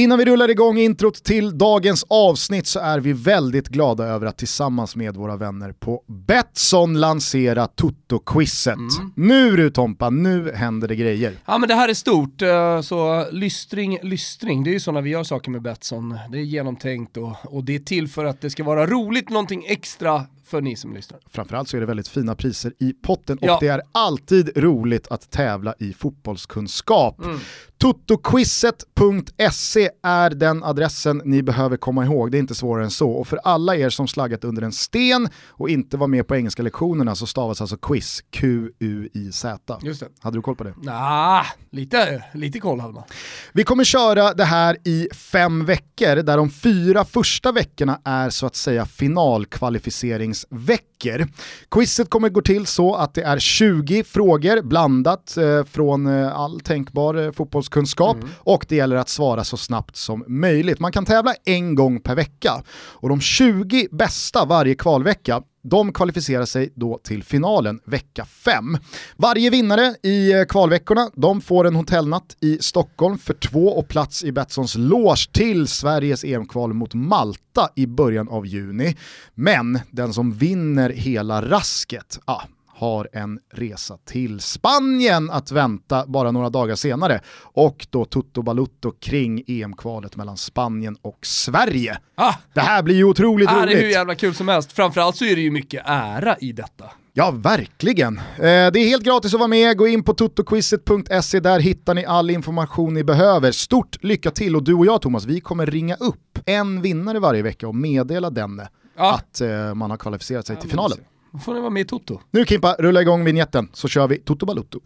Innan vi rullar igång introt till dagens avsnitt så är vi väldigt glada över att tillsammans med våra vänner på Betsson lansera Toto-quizet. Mm. Nu du Tompa, nu händer det grejer. Ja men det här är stort, eh, så lystring, lystring, det är ju så när vi gör saker med Betsson. Det är genomtänkt och, och det är till för att det ska vara roligt, någonting extra för ni som lyssnar. Framförallt så är det väldigt fina priser i potten och ja. det är alltid roligt att tävla i fotbollskunskap. Mm. Totoquizet.se är den adressen ni behöver komma ihåg, det är inte svårare än så. Och för alla er som slaggat under en sten och inte var med på engelska lektionerna så stavas alltså quiz Q-U-I-Z. Just det. Hade du koll på det? Nah, lite, lite koll hade man. Vi kommer köra det här i fem veckor där de fyra första veckorna är så att säga finalkvalificeringsveckor veckor. Quizet kommer gå till så att det är 20 frågor blandat eh, från eh, all tänkbar eh, fotbollskunskap mm. och det gäller att svara så snabbt som möjligt. Man kan tävla en gång per vecka och de 20 bästa varje kvalvecka de kvalificerar sig då till finalen vecka 5. Varje vinnare i eh, kvalveckorna de får en hotellnatt i Stockholm för två och plats i Betssons loge till Sveriges EM-kval mot Malta i början av juni. Men den som vinner hela rasket, ah, har en resa till Spanien att vänta bara några dagar senare. Och då Toto Balutto kring EM-kvalet mellan Spanien och Sverige. Ah, det här blir ju otroligt ah, roligt. Det är hur jävla kul som helst. Framförallt så är det ju mycket ära i detta. Ja, verkligen. Eh, det är helt gratis att vara med, gå in på totoquizet.se, där hittar ni all information ni behöver. Stort lycka till och du och jag Thomas, vi kommer ringa upp en vinnare varje vecka och meddela denne ah. att eh, man har kvalificerat sig ja, till finalen. Då får ni vara med i Toto. Nu Kimpa, rulla igång vignetten så kör vi Toto Balutto.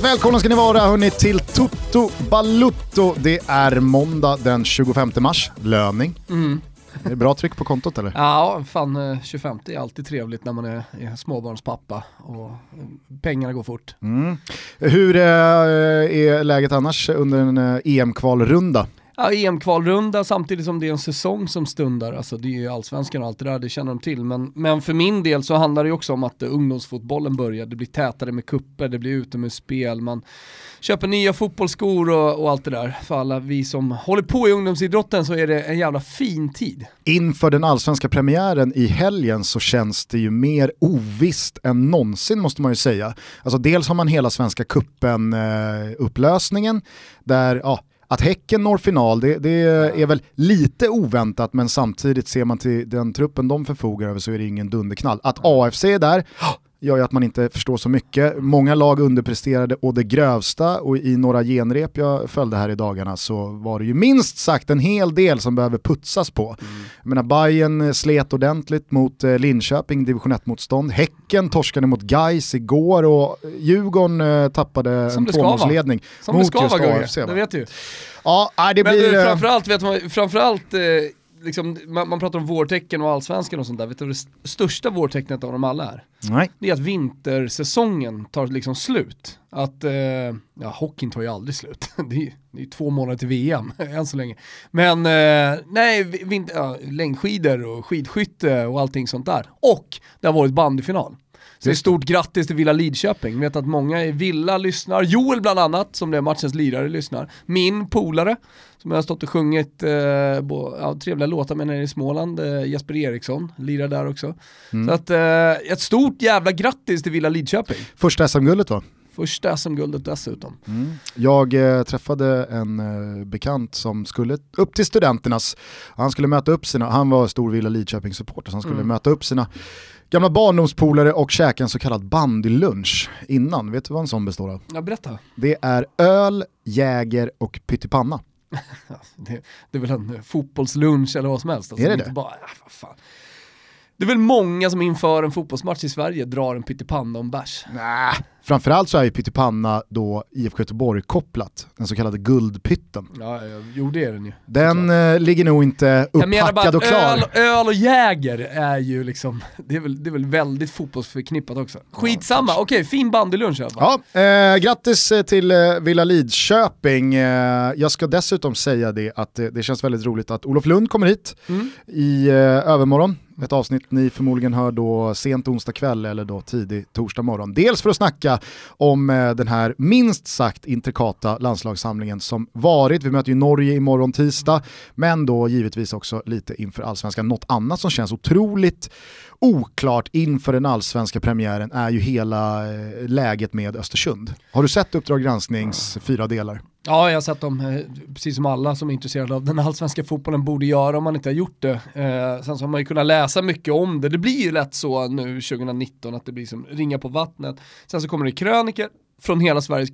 Varmt välkomna ska ni vara hörni till Toto Balutto. Det är måndag den 25 mars, löning. Mm. Det är bra tryck på kontot eller? Ja, fan 25 eh, är alltid trevligt när man är, är småbarnspappa och pengarna går fort. Mm. Hur eh, är läget annars under en eh, EM-kvalrunda? Ja, EM-kvalrunda samtidigt som det är en säsong som stundar. Alltså det är ju allsvenskan och allt det där, det känner de till. Men, men för min del så handlar det också om att eh, ungdomsfotbollen börjar. Det blir tätare med kupper, det blir utomhusspel, man köper nya fotbollsskor och, och, allt det där. För alla vi som håller på i ungdomsidrotten så är det en jävla fin tid. Inför den allsvenska premiären i helgen så känns det ju mer ovisst än någonsin måste man ju säga. Alltså dels har man hela svenska kuppen eh, upplösningen där ja, att Häcken når final, det, det, är väl lite oväntat men samtidigt ser man till den truppen de förfogar över så är det ingen dunderknall. Att AFC är där, gör ju att man inte förstår så mycket. Många lag underpresterade och det grövsta och i några genrep jag följde här i dagarna så var det ju minst sagt en hel del som behöver putsas på. Mm. Jag menar Bayern slet ordentligt mot eh, Linköping, division 1-motstånd. Häcken torskade mot Gais igår och Djurgården eh, tappade som en tvåmålsledning mot just AFC. Det vet du. Ja, det Men blir... Du, framförallt, vet man, framförallt eh, liksom, man, man, pratar om vårtecken och allsvenskan och sånt där, vet du vad det största vårtecknet av dem alla är? Nej. Det är att vintersäsongen tar liksom slut. Att, eh, ja hockeyn tar ju aldrig slut. det, är, det är två månader till VM, än så länge. Men eh, nej, vinter, ja, längdskidor och skidskytte och allting sånt där. Och det har varit bandyfinal. Så stort grattis till Villa Lidköping. Jag vet att många i Villa lyssnar. Joel bland annat, som blev matchens lirare, lyssnar. Min polare, som jag har stått och sjungit eh, bo, ja, trevliga låtar med nere i Småland, eh, Jesper Eriksson, lirar där också. Mm. Så att, eh, ett stort jävla grattis till Villa Lidköping. Första SM-guldet va? Första SM-guldet dessutom. Mm. Jag eh, träffade en eh, bekant som skulle upp till studenternas, han skulle möta upp sina, han var stor Villa Lidköping-supporter, så han skulle mm. möta upp sina gamla barndomspolare och käka en så kallad bandylunch innan. Vet du vad en sån består av? Ja, berätta. Det är öl, jäger och pyttipanna. det, det, är väl en fotbollslunch eller vad som helst. Alltså, är det det? Bara, ja, fan. Det är väl många som inför en fotbollsmatch i Sverige drar en pyttipanna om bärs. Nej, framförallt så är ju pyttipanna då IFK Göteborg kopplat, den så kallade guldpytten. Ja, jo det är den ju. Den eh, ligger nog inte upphackad och klar. Öl, öl och Jäger är ju liksom, det är väl, det är väl väldigt fotbollsförknippat också. Skitsamma, ja, okej, fin bandylunch i alla fall. Ja, eh, grattis eh, till eh, Villa Lidköping. Eh, jag ska dessutom säga det att det, det känns väldigt roligt att Olof Lund kommer hit mm. i eh, övermorgon ett avsnitt ni förmodligen hör då sent onsdag kväll eller då tidig torsdag morgon. Dels för att snacka om eh, den här minst sagt intrikata landslagssamlingen som varit. Vi möter ju Norge imorgon tisdag, men då givetvis också lite inför allsvenskan. Något annat som känns otroligt oklart inför den allsvenska premiären är ju hela eh, läget med Östersund. Har du sett Uppdrag gransknings fyra delar? Ja, jag har sett dem, eh, precis som alla som är intresserade av den allsvenska fotbollen borde göra om man inte har gjort det. Eh, sen så har man ju kunnat läsa mycket om det. Det blir ju lätt så nu 2019 att det blir som ringa på vattnet. Sen så kommer det kröniker från hela Sveriges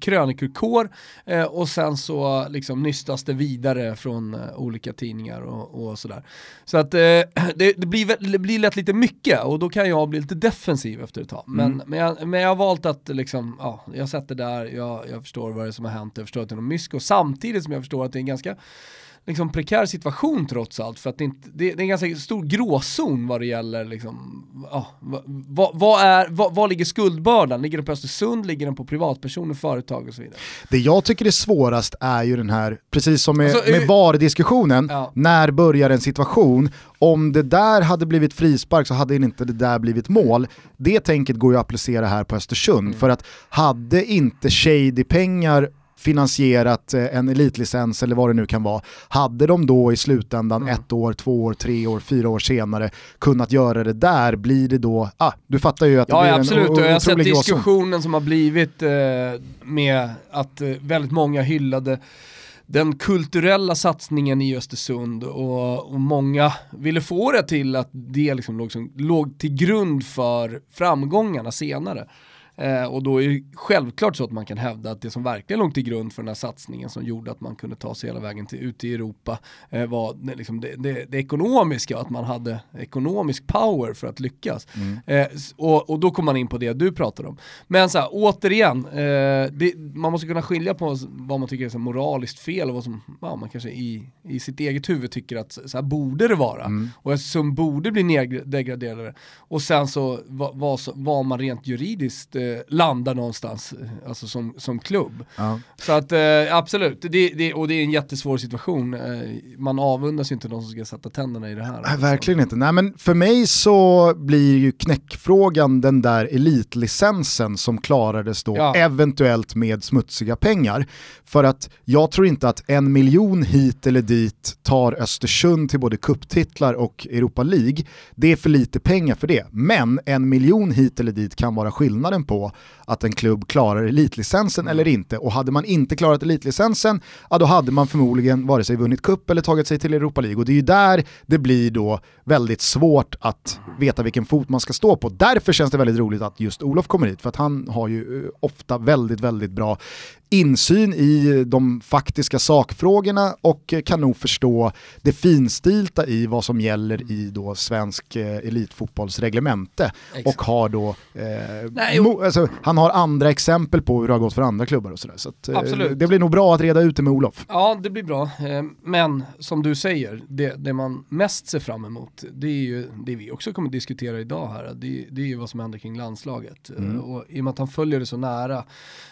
krönikerkår eh, och sen så liksom nystas det vidare från eh, olika tidningar och, och sådär. Så att eh, det, det, blir, det blir lätt lite mycket och då kan jag bli lite defensiv efter ett tag. Men, mm. men, jag, men jag har valt att liksom, ja, jag det där, jag, jag förstår vad det är som har hänt, jag förstår att det är något mysko samtidigt som jag förstår att det är en ganska liksom prekär situation trots allt. För att det, inte, det, det är en ganska stor gråzon vad det gäller liksom, ja, vad, vad, är, vad, vad ligger skuldbördan? Ligger den på Östersund, ligger den på privatpersoner, företag och så vidare? Det jag tycker är svårast är ju den här, precis som med, alltså, med VAR-diskussionen, ja. när börjar en situation, om det där hade blivit frispark så hade inte det där blivit mål. Det tänket går ju att applicera här på Östersund, mm. för att hade inte shady pengar finansierat eh, en elitlicens eller vad det nu kan vara, hade de då i slutändan mm. ett år, två år, tre år, fyra år senare kunnat göra det där, blir det då, ah, du fattar ju att det ja, blir absolut. en Jag har sett diskussionen som har blivit eh, med att eh, väldigt många hyllade den kulturella satsningen i Östersund och, och, många ville få det till att det liksom låg, som, låg till grund för framgångarna senare. Eh, och då är det självklart så att man kan hävda att det som verkligen låg till grund för den här satsningen som gjorde att man kunde ta sig hela vägen till, ut i Europa eh, var det, liksom det, det, det, ekonomiska, att man hade ekonomisk power för att lyckas. Mm. Eh, och, och, då kommer man in på det du pratade om. Men så här, återigen, eh, man måste kunna skilja på vad man tycker är så moraliskt fel och vad som ja, man kanske i, i sitt eget huvud tycker att så här borde det vara. Mm. Och som borde bli nedgraderade. Och sen så vad, vad, vad man rent juridiskt eh, landar någonstans, alltså som, som klubb. Ja. Så att eh, absolut, det, det, och det är en jättesvår situation. Eh, man avundas ju inte de som ska sätta tänderna i det här. Nej, verkligen inte. Nej, men för mig så blir ju knäckfrågan den där elitlicensen som klarades då, ja. eventuellt med smutsiga pengar. För att jag tror inte att en miljon hit eller dit tar Östersund till både kupptitlar och Europa League. Det är för lite pengar för det. Men en miljon hit eller dit kan vara skillnaden på att en klubb klarar elitlicensen eller inte. Och hade man inte klarat elitlicensen, ja, då hade man förmodligen vare sig vunnit kupp eller tagit sig till Europa League. Och det är ju där det blir då väldigt svårt att veta vilken fot man ska stå på. Därför känns det väldigt roligt att just Olof kommer hit, för att han har ju eh, ofta väldigt, väldigt bra insyn i de faktiska sakfrågorna och kan nog förstå det finstilta i vad som gäller i då svensk eh, elitfotbollsreglemente. Exakt. Och har då, eh, Nej, alltså, han har andra exempel på hur det har gått för andra klubbar och sådär. Så, att, eh, det blir nog bra att reda ut det med Olof. Ja, det blir bra. Eh, men som du säger, det, det, man mest ser fram emot, det är ju det vi också kommer diskutera idag här, det, det är ju vad som händer kring landslaget. Mm. Eh, och I och med att han följer det så nära,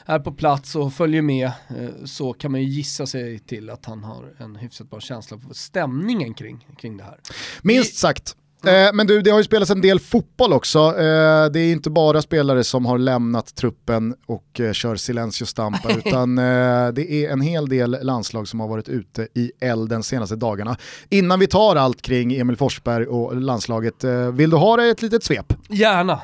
är på plats och följer följer med eh, så kan man ju gissa sig till att han har en hyfsat bra känsla för stämningen kring, kring det här. Minst sagt. Mm. Men du, det har ju spelats en del fotboll också. Eh, det är inte bara spelare som har lämnat truppen och kör silencio stampa, utan det är en hel del landslag som har varit ute i elden senaste dagarna. Innan vi tar allt kring Emil Forsberg och landslaget, vill du ha det ett litet svep? Gärna.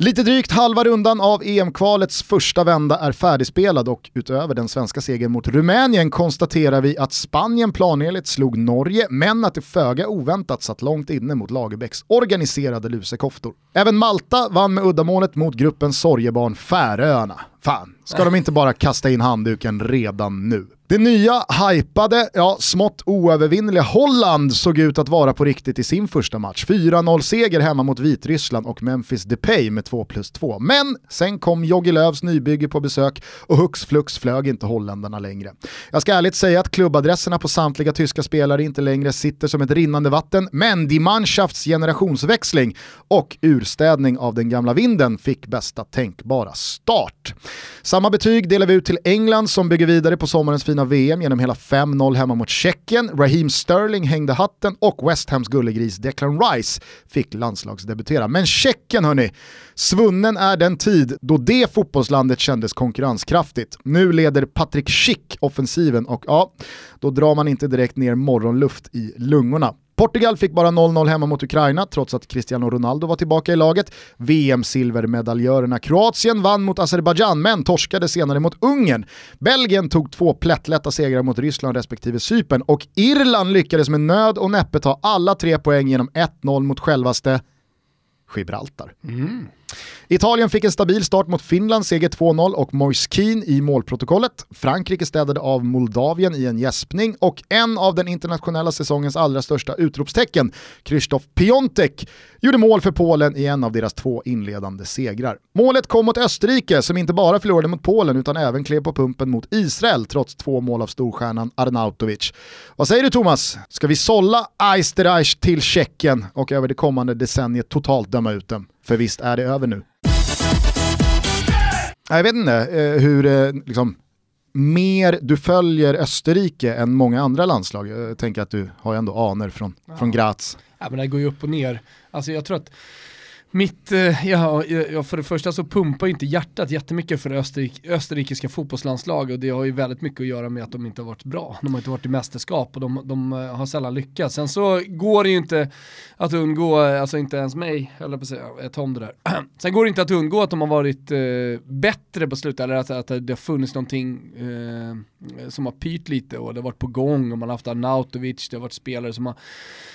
Lite drygt halva rundan av EM-kvalets första vända är färdigspelad och utöver den svenska segern mot Rumänien konstaterar vi att Spanien planenligt slog Norge men att det föga oväntat satt långt inne mot Lagerbäcks organiserade lusekoftor. Även Malta vann med uddamålet mot gruppens sorgebarn Färöarna. Fan, ska de inte bara kasta in handduken redan nu? Det nya, hypade, ja smått oövervinnliga Holland såg ut att vara på riktigt i sin första match. 4-0-seger hemma mot Vitryssland och Memphis Depay med 2 plus 2. Men sen kom Jogi Löws nybygge på besök och hux flux flög inte holländarna längre. Jag ska ärligt säga att klubbadresserna på samtliga tyska spelare inte längre sitter som ett rinnande vatten, men Die Mannschafts generationsväxling och urstädning av den gamla vinden fick bästa tänkbara start. Samma betyg delar vi ut till England som bygger vidare på sommarens fina VM genom hela 5-0 hemma mot Tjeckien. Raheem Sterling hängde hatten och West Hams gullegris Declan Rice fick landslagsdebutera. Men Tjeckien hörni, svunnen är den tid då det fotbollslandet kändes konkurrenskraftigt. Nu leder Patrick Schick offensiven och ja, då drar man inte direkt ner morgonluft i lungorna. Portugal fick bara 0-0 hemma mot Ukraina trots att Cristiano Ronaldo var tillbaka i laget. VM-silvermedaljörerna Kroatien vann mot Azerbajdzjan men torskade senare mot Ungern. Belgien tog två plättlätta segrar mot Ryssland respektive Cypern och Irland lyckades med nöd och näppe ta alla tre poäng genom 1-0 mot självaste Gibraltar. Mm. Italien fick en stabil start mot Finland, seger 2-0 och Moise Keane i målprotokollet. Frankrike städade av Moldavien i en gäspning och en av den internationella säsongens allra största utropstecken, Krzysztof Piontek, gjorde mål för Polen i en av deras två inledande segrar. Målet kom mot Österrike som inte bara förlorade mot Polen utan även klev på pumpen mot Israel trots två mål av storstjärnan Arnautovic. Vad säger du Thomas? Ska vi sålla Eisterreich till Tjeckien och över det kommande decenniet totalt döma ut dem? För visst är det över nu. Jag vet inte eh, hur eh, liksom, mer du följer Österrike än många andra landslag. Jag tänker att du har ändå aner från, ja. från Graz. Ja, men det går ju upp och ner. Alltså jag tror att mitt, eh, ja, ja, för det första så pumpar inte hjärtat jättemycket för Österrik, österrikiska fotbollslandslag och det har ju väldigt mycket att göra med att de inte har varit bra. De har inte varit i mästerskap och de, de eh, har sällan lyckats. Sen så går det ju inte att undgå, eh, alltså inte ens mig, eller på att säga, jag tar om det där. Sen går det inte att undgå att de har varit eh, bättre på slutet, eller att, att det har funnits någonting eh, som har pyrt lite och det har varit på gång och man har haft Arnautovic, det har varit spelare som har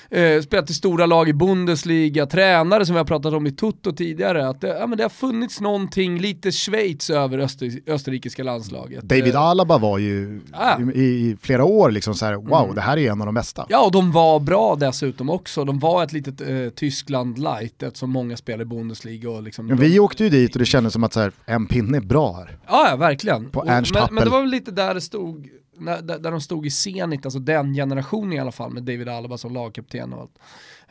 eh, spelat i stora lag i Bundesliga, tränare som vi har pratat om i Tutto tidigare, att det, ja, men det har funnits någonting lite Schweiz över Öster, österrikiska landslaget. David eh, Alaba var ju ah. i, i, flera år liksom så här, wow, mm. det här är en av de bästa. Ja, och de var bra dessutom också. De var ett litet eh, Tyskland light, eftersom många spelar i Bundesliga. Och liksom ja, vi åkte ju dit och det kändes som att så här, en pinne är bra här. Ja, ja verkligen. På Ernst men, men det var väl lite där det stod när, där de stod i Zenit, alltså den generationen i alla fall med David Alaba som lagkapten och allt.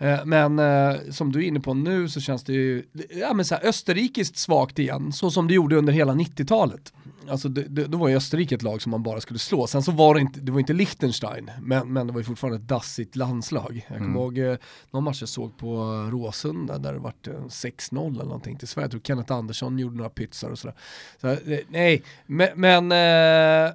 Eh, men eh, som du är inne på nu så känns det ju ja, men så här, österrikiskt svagt igen, så som det gjorde under hela 90-talet. Alltså det, det, då var ju Österrike ett lag som man bara skulle slå. Sen så var det inte, det var inte Liechtenstein, men, men det var ju fortfarande ett dassigt landslag. Jag kommer mm. ihåg eh, någon match jag såg på Råsunda där det var 6-0 eller någonting till Sverige. Jag tror Kenneth Andersson gjorde några pytsar och sådär. Så, nej, men, men,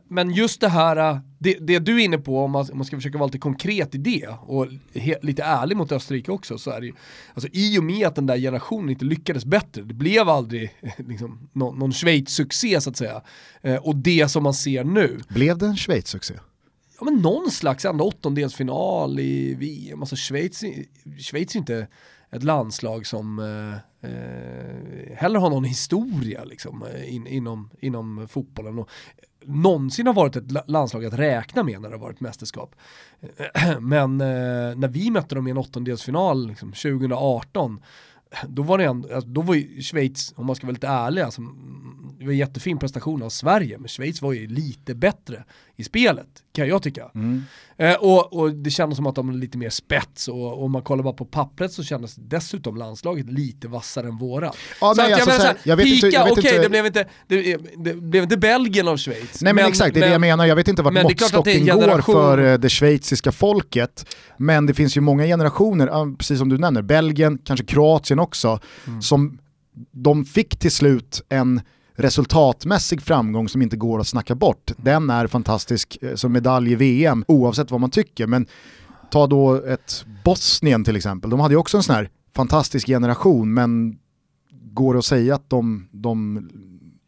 men just det här det, det, du är inne på, om man, om man, ska försöka vara lite konkret i det och he, lite ärlig mot Österrike också, så är det ju, alltså i och med att den där generationen inte lyckades bättre, det blev aldrig liksom, någon, någon Schweiz-succé så att säga, eh, och det som man ser nu. Blev det en Schweiz-succé? Ja men någon slags ändå åttondelsfinal i VM, alltså Schweiz, Schweiz är inte ett landslag som eh, eh, heller har någon historia liksom, eh, in, inom, inom fotbollen. Och någonsin har varit ett landslag att räkna med när det har varit mästerskap. Men eh, när vi mötte dem i en åttondelsfinal liksom, 2018 då var det ändå, alltså, då var ju Schweiz, om man ska vara lite ärlig, alltså, mm, det var en jättefin prestation av Sverige, men Schweiz var ju lite bättre i spelet, kan jag tycka. Mm. Eh, och, och, det kändes som att de var lite mer spets, och om man kollar bara på pappret så kändes dessutom landslaget lite vassare än våra. Ja, så nej, att, alltså, jag menar såhär, pika, okej okay, det, blev inte, det, det, blev inte Belgien av Schweiz. Nej men, men exakt, det är men, det jag menar, jag vet inte vart måttstocken går för uh, det schweiziska folket, men det finns ju många generationer, precis som du nämner, Belgien, kanske Kroatien också, mm. som de fick till slut en resultatmässig framgång som inte går att snacka bort. Den är fantastisk eh, som medalj i VM oavsett vad man tycker. Men ta då ett Bosnien till exempel, de hade ju också en sån här fantastisk generation men går det att säga att de, de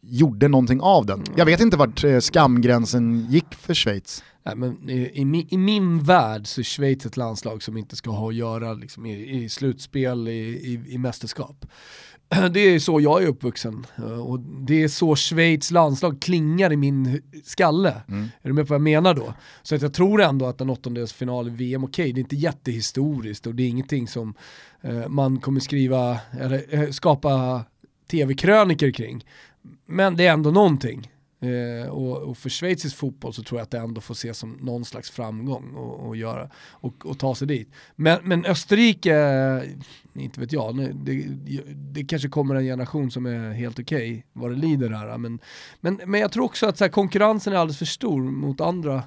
gjorde någonting av den? Jag vet inte vart eh, skamgränsen gick för Schweiz. Nej, men eh, i, i, min, I min värld så är Schweiz ett landslag som inte ska ha att göra liksom, i, i slutspel, i, i, i mästerskap. Det är så jag är uppvuxen och det är så Schweiz landslag klingar i min skalle. Mm. Är du med på vad jag menar då? Så att jag tror ändå att en åttondelsfinal i VM, okej okay, det är inte jättehistoriskt och det är ingenting som eh, man kommer skriva, eller eh, skapa tv-kröniker kring. Men det är ändå någonting. Eh, och, och, för schweizisk fotboll så tror jag att det ändå får ses som någon slags framgång och, och göra, och, och, ta sig dit. Men, men Österrike, eh, inte vet jag, det, det, kanske kommer en generation som är helt okej okay, vad det lider här. Men, men, men jag tror också att så här, konkurrensen är alldeles för stor mot andra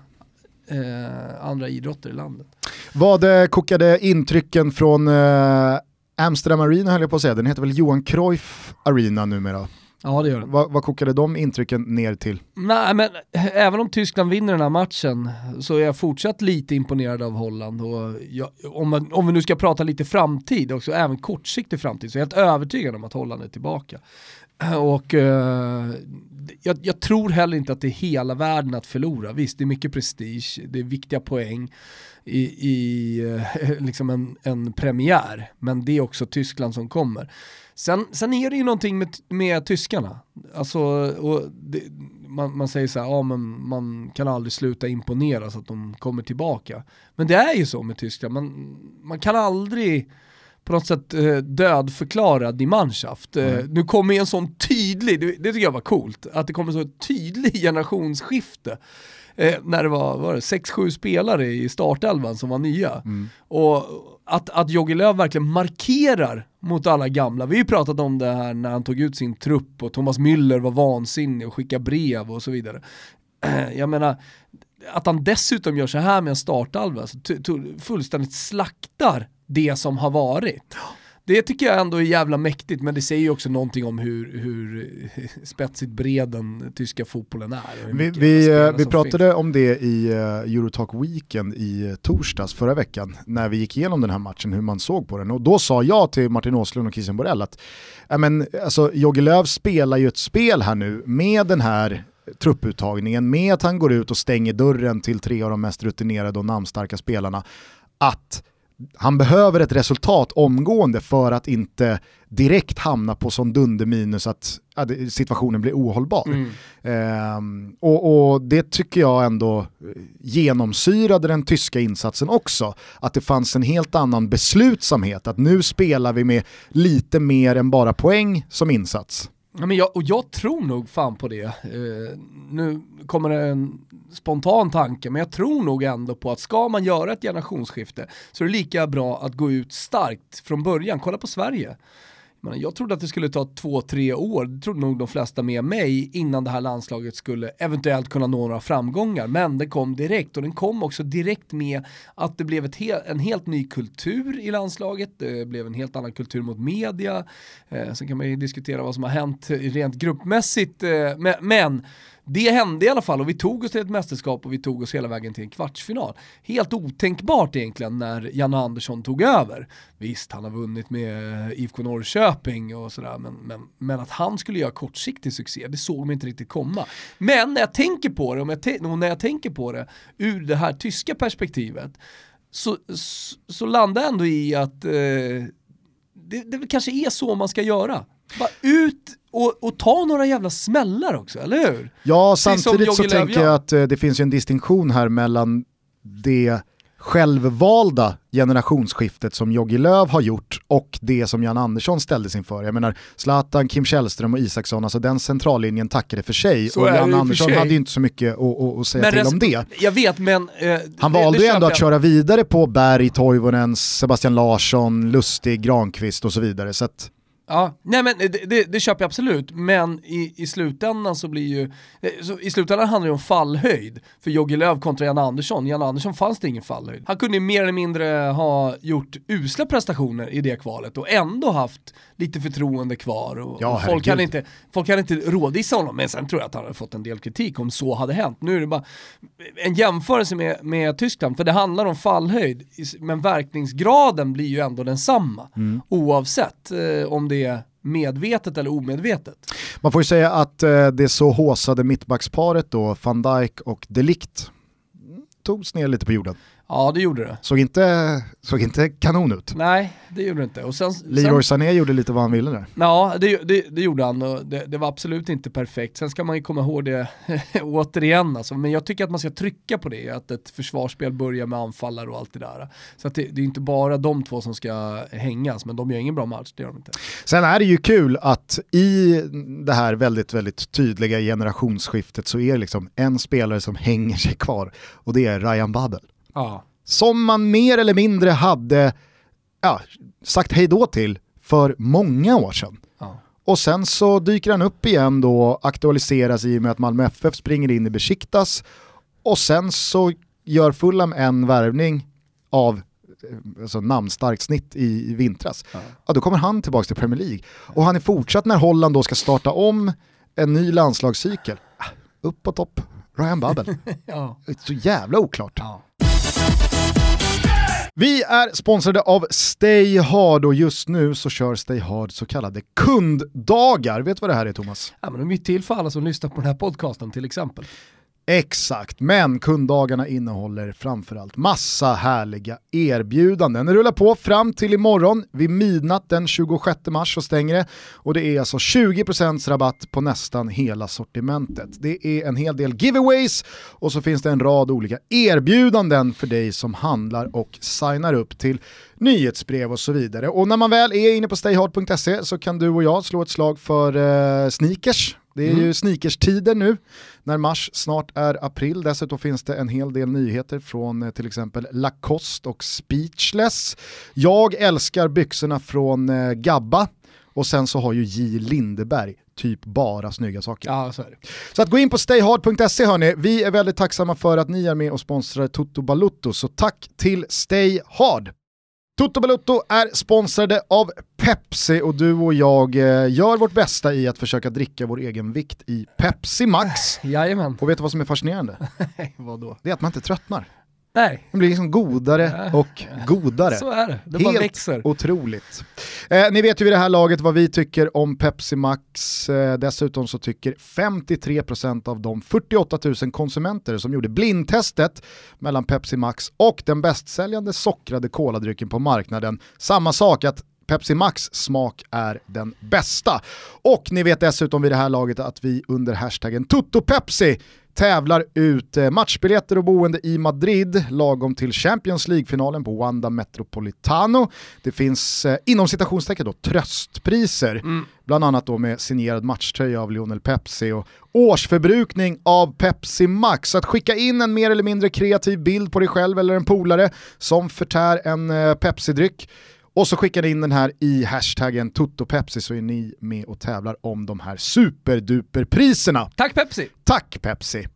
eh, andra idrotter i landet. Vad eh, kokade intrycken från eh, Amsterdam Arena höll jag på att säga, den heter väl Johan Cruyff Arena numera? Ja det gör det. Vad, vad kokade de intrycken ner till? Nej men även om Tyskland vinner den här matchen så är jag fortsatt lite imponerad av Holland. Och jag, om, man, om vi nu ska prata lite framtid också, även kortsiktig framtid, så är jag helt övertygad om att Holland är tillbaka. Och uh, jag, jag, tror heller inte att det är hela världen att förlora. Visst, det är mycket prestige, det är viktiga poäng i, i uh, liksom en, en premiär, men det är också Tyskland som kommer. Sen, sen är det ju någonting med, med tyskarna. Alltså, och det, man, man, säger så här, ja, men man kan aldrig sluta imponera så att de kommer tillbaka. Men det är ju så med Tyskland, man, man kan aldrig på något sätt eh, dödförklara die Mannschaft. Eh, mm. Nu kommer en sån tydlig, det, det, tycker jag var coolt, att det kommer så tydlig generationsskifte. Eh, när det var, var 6-7 spelare i startelvan som var nya. Mm. Och att, att Jogi Löw verkligen markerar mot alla gamla. Vi har ju pratat om det här när han tog ut sin trupp och Thomas Müller var vansinnig och skickade brev och så vidare. Jag menar, att han dessutom gör så här med en startalva, alltså, fullständigt slaktar det som har varit. Det tycker jag ändå är jävla mäktigt, men det säger ju också någonting om hur, hur spetsigt bred den tyska fotbollen är. Vi, vi, eh, vi pratade finns. om det i uh, Eurotalk Weekend i torsdags förra veckan, när vi gick igenom den här matchen, hur man såg på den. Och då sa jag till Martin Åslund och Christian Borell att men, alltså, Jogge Löw spelar ju ett spel här nu med den här trupputtagningen, med att han går ut och stänger dörren till tre av de mest rutinerade och namnstarka spelarna, att han behöver ett resultat omgående för att inte direkt hamna på sån dunderminus att situationen blir ohållbar. Mm. Ehm, och, och, det tycker jag ändå genomsyrade den tyska insatsen också. Att det fanns en helt annan beslutsamhet, att nu spelar vi med lite mer än bara poäng som insats. Ja, men jag, och jag tror nog fan på det. Eh, nu kommer det en spontan tanke, men jag tror nog ändå på att ska man göra ett generationsskifte så är det lika bra att gå ut starkt från början. Kolla på Sverige. Jag trodde att det skulle ta två, tre år, det trodde nog de flesta med mig, innan det här landslaget skulle eventuellt kunna nå några framgångar. Men det kom direkt och den kom också direkt med att det blev he en helt ny kultur i landslaget, det blev en helt annan kultur mot media. Eh, sen kan man ju diskutera vad som har hänt rent gruppmässigt, eh, men det hände i alla fall och vi tog oss till ett mästerskap och vi tog oss hela vägen till en kvartsfinal. Helt otänkbart egentligen när Janne Andersson tog över. Visst, han har vunnit med IFK Norrköping och sådär, men, men, men att han skulle göra kortsiktig succé, det såg man inte riktigt komma. Men när jag tänker på det, och när jag tänker på det ur det här tyska perspektivet, så, så, så landar jag ändå i att eh, det, det kanske är så man ska göra. Bara ut och, och, ta några jävla smällar också, eller hur? Ja, samtidigt så tänker jag att eh, det finns en distinktion här mellan det självvalda generationsskiftet som Jogi Löv har gjort och det som Jan Andersson ställdes inför. Jag menar, Zlatan, Kim Källström och Isaksson, alltså den centrallinjen tackade för sig så och Jan Andersson hade ju inte så mycket att, att säga men till om det. Jag vet, men... Eh, Han valde ju ändå att köra vidare på Berg, Toivonen, Sebastian Larsson, Lustig, Granqvist och så vidare. Så att, Ja, nej men det, det, det, köper jag absolut, men i, i slutändan så blir ju, så i slutändan handlar det om fallhöjd för Jogge Löw kontra Jan Andersson. Jan Andersson fanns det ingen fallhöjd. Han kunde mer eller mindre ha gjort usla prestationer i det kvalet och ändå haft lite förtroende kvar. Och, ja, och folk, hade inte, folk hade inte rådissa honom, men sen tror jag att han hade fått en del kritik om så hade hänt. Nu är det bara en jämförelse med, med Tyskland, för det handlar om fallhöjd, men verkningsgraden blir ju ändå densamma mm. oavsett eh, om det det medvetet eller omedvetet. Man får ju säga att eh, det så håsade mittbacksparet då, van Dijk och Delikt mm, togs ner lite på jorden. Ja det gjorde det. Såg inte, såg inte kanon ut. Nej, det gjorde det inte. Och sen, Leroy Sané gjorde lite vad han ville där. Ja, det, det, det gjorde han och det, det, var absolut inte perfekt. Sen ska man ju komma ihåg det återigen alltså. men jag tycker att man ska trycka på det, att ett försvarsspel börjar med anfallare och allt det där. Så att det, det är inte bara de två som ska hängas, men de gör ingen bra match, det gör de inte. Sen är det ju kul att i det här väldigt, väldigt tydliga generationsskiftet så är det liksom en spelare som hänger sig kvar och det är Ryan Babel. Ja. Som man mer eller mindre hade ja, sagt hej då till för många år sedan. Ja. Och sen så dyker han upp igen då, aktualiseras i och med att Malmö FF springer in i Besiktas och sen så gör Fulham en värvning av eh, alltså namnstarkt snitt i, i vintras. Ja. ja. då kommer han tillbaka till Premier League. Och han är fortsatt när Holland då ska starta om en ny landslagscykel. Ah, upp på topp, Ryan Babel. ja. Så jävla oklart. Ja. Vi är sponsrade av Stay Hard och just nu så kör Stay Hard så kallade kunddagar. Vet du vad det här är Thomas? Ja, men de är till för alla som lyssnar på den här podcasten till exempel. Exakt, men kunddagarna innehåller framförallt massa härliga erbjudanden. Det rullar på fram till imorgon vid midnatt den 26 mars och stänger det. Och det är alltså 20% rabatt på nästan hela sortimentet. Det är en hel del giveaways och så finns det en rad olika erbjudanden för dig som handlar och signar upp till nyhetsbrev och så vidare. Och när man väl är inne på stayhard.se så kan du och jag slå ett slag för eh, sneakers det är mm. ju sneakerstider nu när mars snart är april. Dessutom finns det en hel del nyheter från eh, till exempel Lacoste och Speechless. Jag älskar byxorna från eh, Gabba och sen så har ju J Lindeberg typ bara snygga saker. Ja, så, så att gå in på stayhard.se hörni, vi är väldigt tacksamma för att ni är med och sponsrar Toto Balutto, så tack till Stay Hard! Toto Balutto är sponsrade av Pepsi och du och jag eh, gör vårt bästa i att försöka dricka vår egen vikt i Pepsi Max. Jajamän. Och vet du vad som är fascinerande? Vadå? Det är att man inte tröttnar. Nej. Den blir liksom godare och godare. Så är det, det Helt bara växer. otroligt. Eh, ni vet ju vid det här laget vad vi tycker om Pepsi Max. Eh, dessutom så tycker 53% av de 48 000 konsumenter som gjorde blindtestet mellan Pepsi Max och den bästsäljande sockrade koladrycken på marknaden samma sak, att Pepsi Max smak är den bästa. Och ni vet dessutom vid det här laget att vi under hashtaggen TuttoPepsi tävlar ut eh, matchbiljetter och boende i Madrid lagom till Champions League-finalen på Wanda Metropolitano. Det finns eh, inom citationstecken då tröstpriser, mm. bland annat då med signerad matchtröja av Lionel Pepsi och årsförbrukning av Pepsi Max. Så att skicka in en mer eller mindre kreativ bild på dig själv eller en polare som förtär en eh, Pepsi-dryck och så skickar ni in den här i hashtaggen TuttoPepsi så är ni med och tävlar om de här superduperpriserna. Tack Pepsi! Tack Pepsi!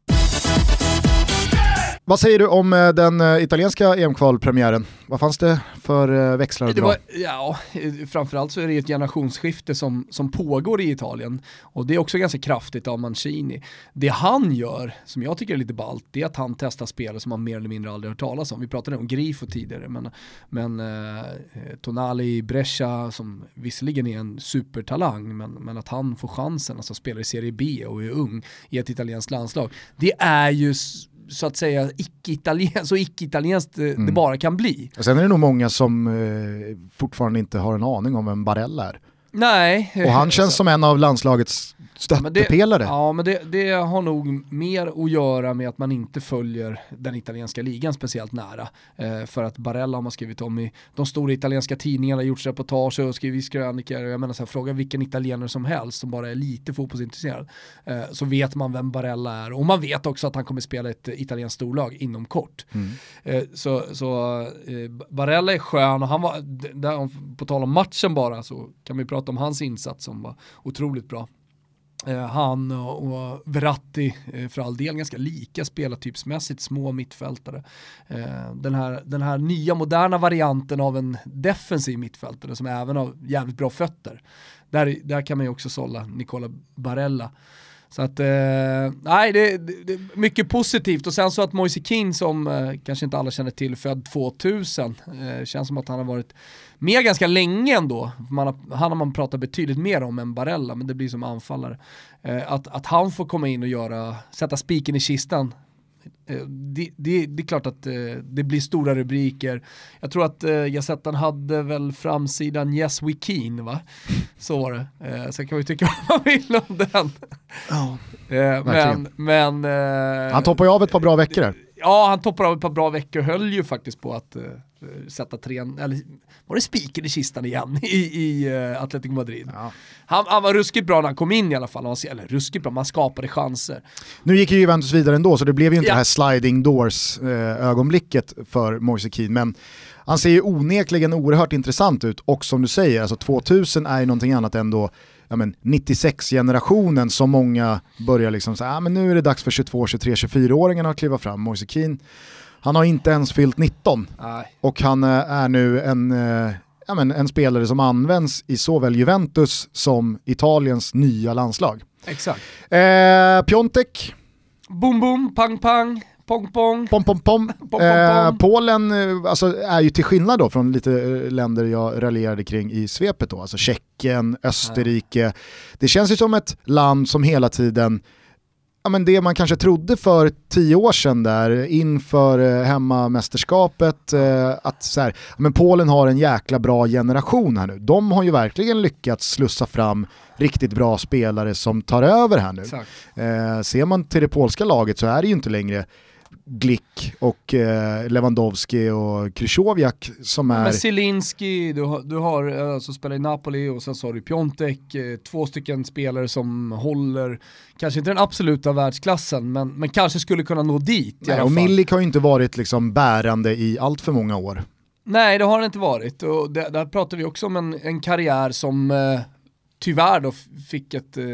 Vad säger du om eh, den eh, italienska EM-kvalpremiären? Vad fanns det för eh, växlar att dra? Var, ja, framförallt så är det ett generationsskifte som, som pågår i Italien och det är också ganska kraftigt av Mancini. Det han gör, som jag tycker är lite ballt, det är att han testar spelare som man mer eller mindre aldrig hört talas om. Vi pratade om Grifo tidigare, men, men eh, Tonali Brescia som visserligen är en supertalang, men, men att han får chansen, alltså spelar i Serie B och är ung i ett italienskt landslag. Det är ju så att säga icke-italienskt, så icke-italienskt mm. det bara kan bli. Och sen är det nog många som eh, fortfarande inte har en aning om vem Barella är. Nej. Och han känns som en av landslagets stöttepelare. Ja, men det, det, har nog mer att göra med att man inte följer den italienska ligan speciellt nära. Eh, för att Barella har man skrivit om i de stora italienska tidningarna, gjort reportage och skrivit krönikor. Jag menar så här, fråga vilken italienare som helst som bara är lite fotbollsintresserad. Eh, så vet man vem Barella är och man vet också att han kommer spela ett italienskt storlag inom kort. Mm. Eh, så så eh, Barella är skön och han var, där, på tal om matchen bara så kan vi prata om hans insats som var otroligt bra. Eh, han och, Verratti, eh, för all del ganska lika spelartypsmässigt, små mittfältare. Eh, den, här, den här nya moderna varianten av en defensiv mittfältare som även har jävligt bra fötter. Där, där kan man ju också sålla Nicola Barella. Så att, eh, nej det, det, det, är mycket positivt och sen så att Moise Keane som eh, kanske inte alla känner till, född 2000, eh, känns som att han har varit med ganska länge ändå. Man har, han har man pratat betydligt mer om än Barella, men det blir som anfallare. Eh, att, att han får komma in och göra, sätta spiken i kistan Eh, det, det, det, är klart att eh, det blir stora rubriker. Jag tror att eh, Gazettan hade väl framsidan Yes We Keen va? Så var det. Eh, sen kan vi tycka vad man vill om den. Ja, men, men, Han toppar ju av ett par bra veckor där. Ja, han toppar av ett par bra veckor, höll ju faktiskt på att sätta tre, eller var det spiken i kistan igen i, i uh, Atletico Madrid? Ja. Han, han, var ruskigt bra när han kom in i alla fall, han, eller ruskigt bra, man skapade chanser. Nu gick ju Juventus vidare ändå, så det blev ju inte ja. det här sliding doors uh, ögonblicket för Moise Keane, men han ser ju onekligen oerhört intressant ut och som du säger, alltså 2000 är ju någonting annat än då ja, 96-generationen som många börjar liksom säga, ah, men nu är det dags för 22, 23, 24-åringarna att kliva fram. Moise Keane, han har inte ens fyllt 19 Nej. och han eh, är nu en, eh, ja, men en spelare som används i såväl Juventus som Italiens nya landslag. Exakt. Eh, Piontek. Boom boom, pang pang. Pong pong. Pom, pom, pom. pom, pom, eh, Polen eh, alltså, är ju till skillnad då från lite länder jag raljerade kring i svepet då, alltså Tjeckien, Österrike. Nej. Det känns ju som ett land som hela tiden ja, men det man kanske trodde för tio år sedan där inför eh, hemmamästerskapet, eh, att så här, men Polen har en jäkla bra generation här nu. De har ju verkligen lyckats slussa fram riktigt bra spelare som tar över här nu. Eh, ser man till det polska laget så är det ju inte längre Glick och eh, Lewandowski och Krychowiak som är... Men Zielinski, du har, du har alltså spelar i Napoli och sen så har du Piontek, eh, två stycken spelare som håller, kanske inte den absoluta världsklassen, men, men kanske skulle kunna nå dit Nej, och Milik har ju inte varit liksom bärande i allt för många år. Nej, det har han inte varit. Och det, där pratar vi också om en, en karriär som eh, tyvärr då fick ett, eh,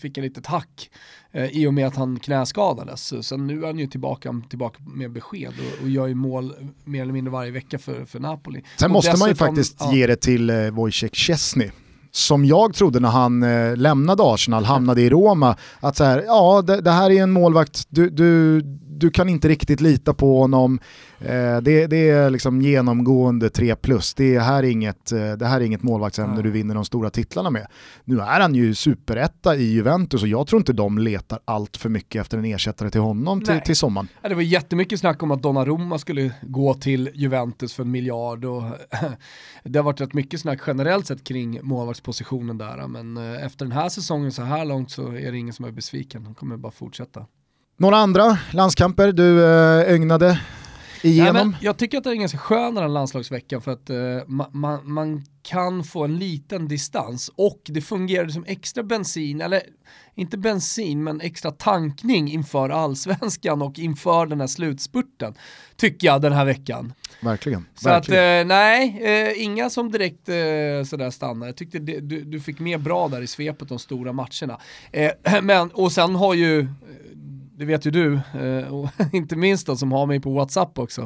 fick ett litet hack eh, i och med att han knäskadades. Sen nu är han ju tillbaka, tillbaka med besked och, och gör ju mål mer eller mindre varje vecka för, för Napoli. Sen och måste man ju faktiskt ja. ge det till eh, Wojciech Szczesny som jag trodde när han eh, lämnade Arsenal, hamnade i Roma, att så här, ja det, det, här är en målvakt, du, du, du kan inte riktigt lita på honom, eh, det, det, är liksom genomgående 3 plus, det här är inget, eh, det här är inget målvaktsämne mm. du vinner de stora titlarna med. Nu är han ju superetta i Juventus och jag tror inte de letar allt för mycket efter en ersättare till honom till, till sommaren. Ja, det var jättemycket snack om att Donnarumma skulle gå till Juventus för en miljard och det har varit rätt mycket snack generellt sett kring målvaktspositionen där, men eh, efter den här säsongen så här långt så är det ingen som är besviken, de kommer bara fortsätta. Några andra landskamper du äh, ögnade igenom? Nej, jag tycker att det är ganska skön den här landslagsveckan för att uh, ma man, man, kan få en liten distans och det fungerar som extra bensin, eller inte bensin men extra tankning inför allsvenskan och inför den här slutspurten tycker jag den här veckan. Verkligen. Så verkligen. att uh, nej, inga som direkt sådär stannar. Jag tyckte du, du, fick med bra där i svepet de stora matcherna. men, och sen har ju det vet ju du, eh, och inte minst då som har mig på WhatsApp också,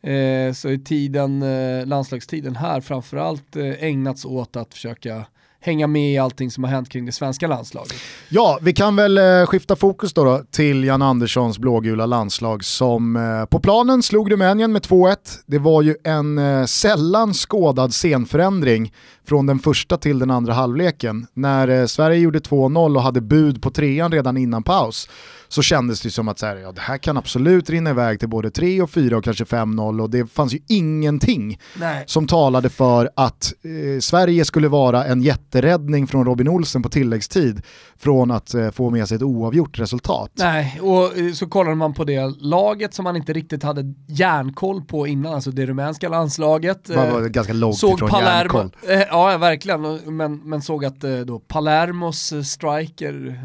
eh, så är tiden, eh, landslagstiden här framförallt ägnats åt att försöka hänga med i allting som har hänt kring det svenska landslaget. Ja, vi kan väl eh, skifta fokus då, då, till Jan Anderssons blågula landslag som eh, på planen slog Rumänien med 2-1. Det var ju en eh, sällan skådad scenförändring från den första till den andra halvleken. När Sverige gjorde 2-0 och hade bud på trean redan innan paus så kändes det som att så här, ja, det här kan absolut rinna iväg till både 3 och 4 och kanske 5-0 och det fanns ju ingenting Nej. som talade för att eh, Sverige skulle vara en jätteräddning från Robin Olsen på tilläggstid från att eh, få med sig ett oavgjort resultat. Nej, och eh, så kollade man på det laget som man inte riktigt hade järnkoll på innan, alltså det rumänska landslaget. Man var eh, ganska långt såg ifrån Palermo, järnkoll. Eh, ja, verkligen, men, men såg att eh, då Palermos striker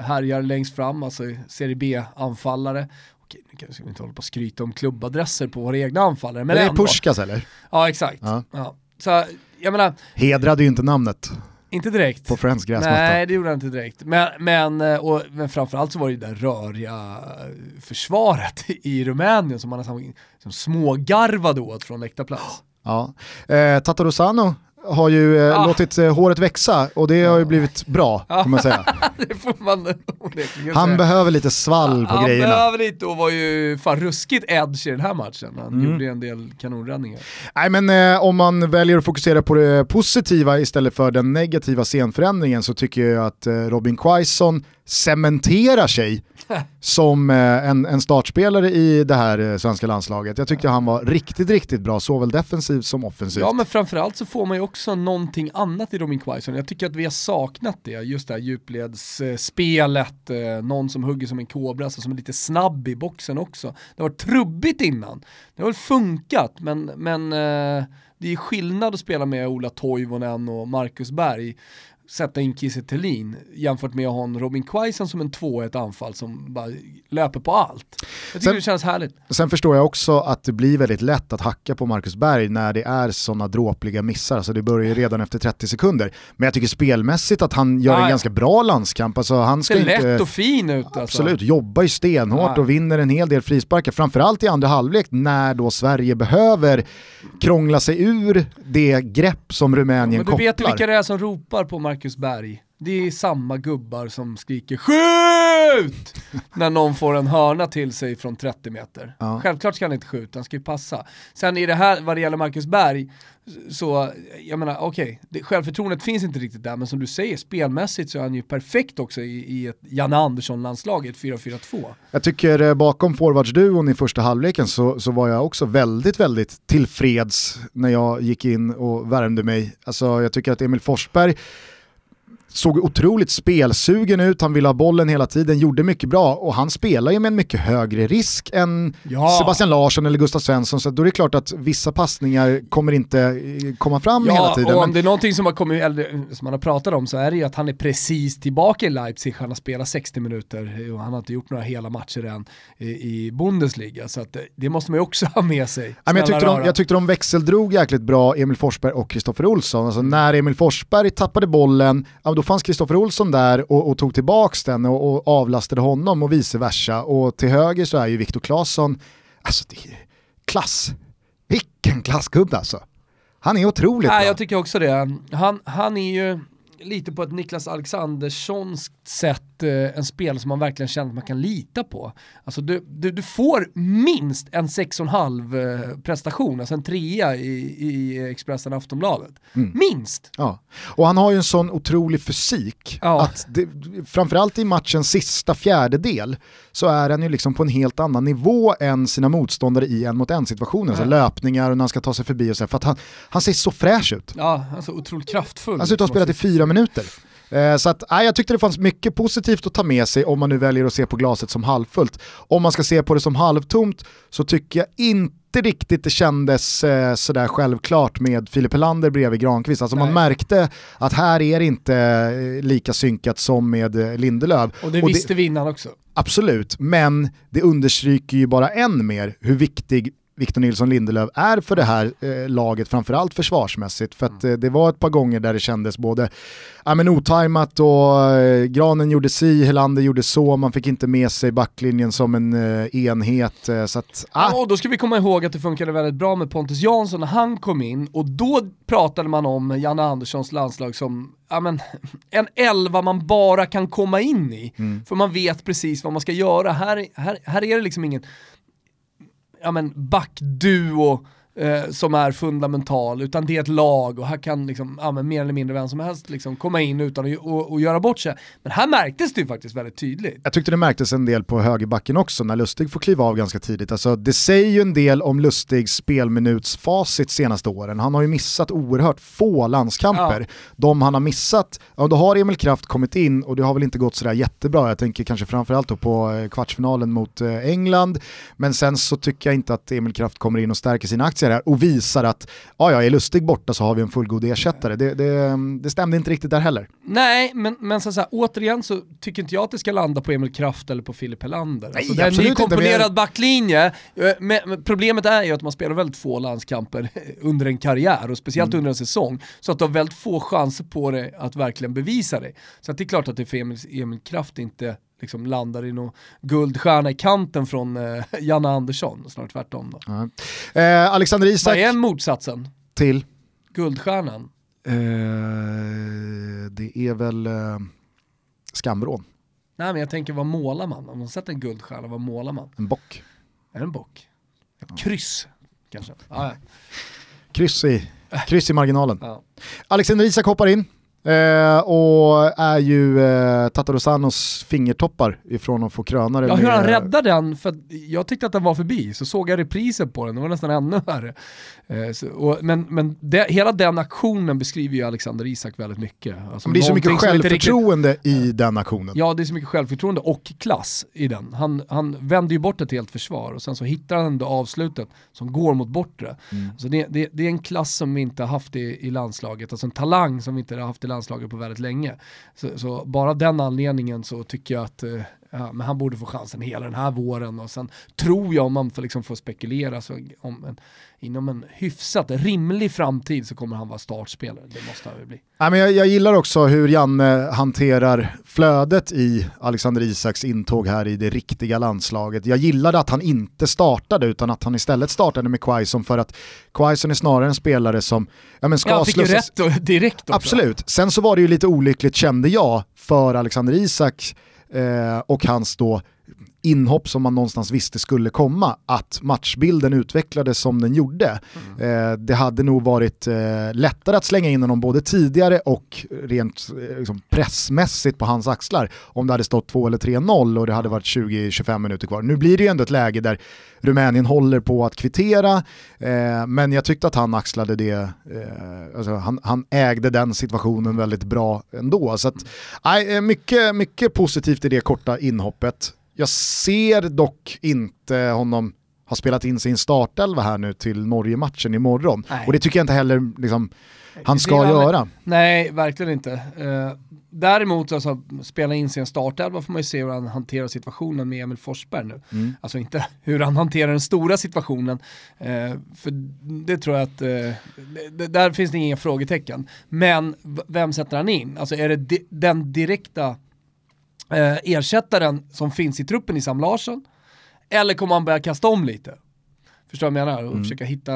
härjar längst fram, alltså Serie B-anfallare. Okej, nu kanske vi inte hålla på att skryta om klubbadresser på våra egna anfallare. Men det är ändå. Puskas eller? Ja, exakt. Ja. Ja. Så, jag menar, Hedrade ju inte namnet. Inte direkt. På Friends gräsmatta. Nej, det gjorde han inte direkt. Men, men, eh, och, men framförallt så var det det där röriga försvaret i Rumänien som man nästan som smågarvade åt från läktarplats. Ja. Eh, Tatarosano har ju eh, ah. låtit eh, håret växa och det har ju blivit bra, kan man säga. får man Han säga. behöver lite svall på han grejerna. Han behöver lite och var ju fan ruskigt edge i den här matchen. Han mm. gjorde en del kanonräddningar. Nej men eh, om man väljer att fokusera på det positiva istället för den negativa scenförändringen så tycker jag att eh, Robin Quaison cementerar sig som eh, en, en startspelare i det här eh, svenska landslaget. Jag tyckte han var riktigt, riktigt bra, såväl defensivt som offensivt. Ja men framförallt så får man ju också någonting annat i Robin Quaison. Jag tycker att vi har saknat det, just det här djupledsspelet, eh, någon som hugger som en kobra, alltså som är lite snabb i boxen också. Det har varit trubbigt innan, det har väl funkat, men, men det är skillnad att spela med Ola Toivonen och Marcus Berg sätta in Kiese Thelin jämfört med att ha en Robin Quaison som en 2-1 anfall som bara löper på allt. Jag tycker sen, det känns härligt. Sen förstår jag också att det blir väldigt lätt att hacka på Marcus Berg när det är sådana dråpliga missar, alltså det börjar ju redan efter 30 sekunder. Men jag tycker spelmässigt att han gör Nej. en ganska bra landskamp. Alltså han ska Ser inte, lätt och fin ut alltså. Absolut, jobbar ju stenhårt Nej. och vinner en hel del frisparkar, framförallt i andra halvlek när då Sverige behöver krångla sig ur det grepp som Rumänien ja, men du kopplar. Du vet vilka det är som ropar på Marcus Berg? Det är samma gubbar som skriker SKJUT! när någon får en hörna till sig från 30 meter. Ja. Självklart ska han inte skjuta, han ska ju passa. Sen i det här, vad det gäller Marcus Berg, så jag menar okej, okay, självförtroendet finns inte riktigt där, men som du säger, spelmässigt så är han ju perfekt också i, i ett Janne Andersson-landslag, ett 4-4-2. Jag tycker eh, bakom forwardsduon i första halvleken så, så var jag också väldigt, väldigt tillfreds när jag gick in och värmde mig. Alltså jag tycker att Emil Forsberg såg otroligt spelsugen ut, han ville ha bollen hela tiden, gjorde mycket bra och han spelar ju med en mycket högre risk än ja. Sebastian Larsson eller Gustav Svensson så då är det klart att vissa passningar kommer inte eh, komma fram ja, hela tiden. Ja, och om men... det är någonting som, har kommit, eller, som man har pratat om så är det ju att han är precis tillbaka i Leipzig, han har spelat 60 minuter och han har inte gjort några hela matcher än i, i Bundesliga så att det måste man ju också ha med sig. Ja, jag, tyckte de, jag tyckte de växeldrog jäkligt bra, Emil Forsberg och Kristoffer Olsson. Alltså när Emil Forsberg tappade bollen, ja, då fanns Kristoffer Olsson där och, och tog tillbaks den och, och, avlastade honom och vice versa. Och till höger så är ju Viktor Claesson, alltså det är klass. Vilken klassgubbe alltså. Han är otroligt Nej, bra. Jag tycker också det. Han, han är ju lite på ett Niklas Alexanderssons sätt eh, en spel som man verkligen känner att man kan lita på. Alltså du, du, du får minst en 6,5 eh, prestation, alltså en trea i, i Expressen Aftonbladet. Mm. Minst! Ja. Och han har ju en sån otrolig fysik ja. att det, framförallt i matchens sista fjärdedel så är han ju liksom på en helt annan nivå än sina motståndare i en mot en situationen. Ja. Så löpningar och när han ska ta sig förbi och så, för att han, han ser så fräsch ut. Ja, alltså otroligt kraftfull. Han ser ut att ha spelat i fyra minuter. Eh, så att, äh, jag tyckte det fanns mycket positivt att ta med sig om man nu väljer att se på glaset som halvfullt. Om man ska se på det som halvtomt så tycker jag inte riktigt det kändes eh, sådär självklart med Filip Helander bredvid Granqvist. Alltså Nej. man märkte att här är det inte eh, lika synkat som med eh, Lindelöf. Och det visste det, vi innan också. Absolut, men det understryker ju bara än mer hur viktig Victor Nilsson Lindelöf är för det här eh, laget, framförallt försvarsmässigt. För att eh, det var ett par gånger där det kändes både ja, men otajmat och eh, Granen gjorde si, Helander gjorde så, man fick inte med sig backlinjen som en eh, enhet. Eh, så att, ah. ja, och då ska vi komma ihåg att det funkade väldigt bra med Pontus Jansson när han kom in och då pratade man om Janne Anderssons landslag som ja, men, en elva man bara kan komma in i. Mm. För man vet precis vad man ska göra. Här, här, här är det liksom ingen ja, men backduo eh, som är fundamental, utan det är ett lag och här kan liksom, ja, mer eller mindre vem som helst liksom komma in utan att och, och göra bort sig. Men här märktes det ju faktiskt väldigt tydligt. Jag tyckte det märktes en del på högerbacken också när Lustig får kliva av ganska tidigt. Alltså, det säger ju en del om Lustigs spelminutsfacit senaste åren. Han har ju missat oerhört få landskamper. Ja. De han har missat, ja, då har Emil Kraft kommit in och det har väl inte gått sådär jättebra. Jag tänker kanske framförallt på eh, kvartsfinalen mot eh, England. Men sen så tycker jag inte att Emil Kraft kommer in och stärker sina aktier här och visar att ja, ja, är Lustig borta så har vi en fullgod ersättare. Det, det, det stämde inte riktigt där heller. Nej, men, men så, så här, återigen så tycker inte jag att det ska landa på Emil Kraft eller på Filip Helander. Nej, alltså, det är en nykomponerad men... backlinje. Eh, men problemet är ju att man spelar väldigt få landskamper under en karriär och speciellt mm. under en säsong. Så att du har väldigt få chanser på dig att verkligen bevisa dig. Så att det är klart att det för Emil, Emil Kraft inte liksom landar i någon guldstjärna i kanten från eh, Janne Andersson, snarare tvärtom då. -huh. eh, Alexander Isak. Vad är motsatsen? Till? Guldstjärnan? Eh, det är väl eh, skamvrån. Nej men jag tänker vad målar man? Om man sätter en guldstjärna, vad målar man? En bock. Är det en bock? Ett kryss kanske? Ah, ja. kryss, i, kryss i marginalen. Ja. Alexander Isak hoppar in. Eh, och är ju eh, Tatarosanos fingertoppar ifrån att få kröna det. Ja, hur han räddar den, för jag tyckte att den var förbi, så såg jag reprisen på den, det var nästan ännu värre. Eh, så, och, men men det, hela den aktionen beskriver ju Alexander Isak väldigt mycket. Alltså Men det är så mycket inte riktigt- självförtroende i den aktionen. Ja, det är så mycket självförtroende och klass i den. Han, han vänder ju bort ett helt försvar och sen så hittar han ändå avslutet som går mot bortre. Mm. Så det, det, det är en klass som vi inte har haft i, i landslaget, alltså en talang som vi inte har haft i landslaget på väldigt länge. Så, så bara den anledningen så tycker jag att eh, ja, men han borde få chansen hela den här våren och sen tror jag om man får, liksom får spekulera så om en, inom en hyfsat rimlig framtid så kommer han vara startspelare. Det måste han väl bli. Nej, men jag, jag gillar också hur Janne hanterar flödet i Alexander Isaks intåg här i det riktiga landslaget. Jag gillade att han inte startade utan att han istället startade med Quaison för att Quaison är snarare en spelare som ja, men ska Ja, han fick ju slussas- rätt och, direkt också. Absolut. Sen så var det ju lite olyckligt kände jag för Alexander Isak eh, och hans då inhopp som man någonstans visste skulle komma, att matchbilden utvecklades som den gjorde. Eh, det hade nog varit eh, lättare att slänga in honom både tidigare och rent eh, liksom pressmässigt på hans axlar om det hade stått 2 eller 3-0 och det hade varit 20-25 minuter kvar. Nu blir det ju ändå ett läge där Rumänien håller på att kvittera, eh, men jag tyckte att han axlade det, eh, alltså han, han ägde den situationen väldigt bra ändå. Så att, nej, eh, mycket, mycket positivt i det korta inhoppet. Jag ser dock inte honom ha spelat in sin startelva här nu till Norge-matchen imorgon. Nej. Och det tycker jag inte heller liksom, han ska aldrig- göra. Nej, verkligen inte. Eh, däremot, alltså, spela in sin startelva får man ju se hur han hanterar situationen med Emil Forsberg nu. Mm. Alltså inte hur han hanterar den stora situationen, eh, för det tror jag att, det, där finns det inga frågetecken. Men vem sätter han in? Alltså är det di- den direkta eh, ersättaren som finns i truppen i Sam Larsson? Eller kommer han börja kasta om lite? Förstår du vad jag menar? Och Mm. försöka hitta,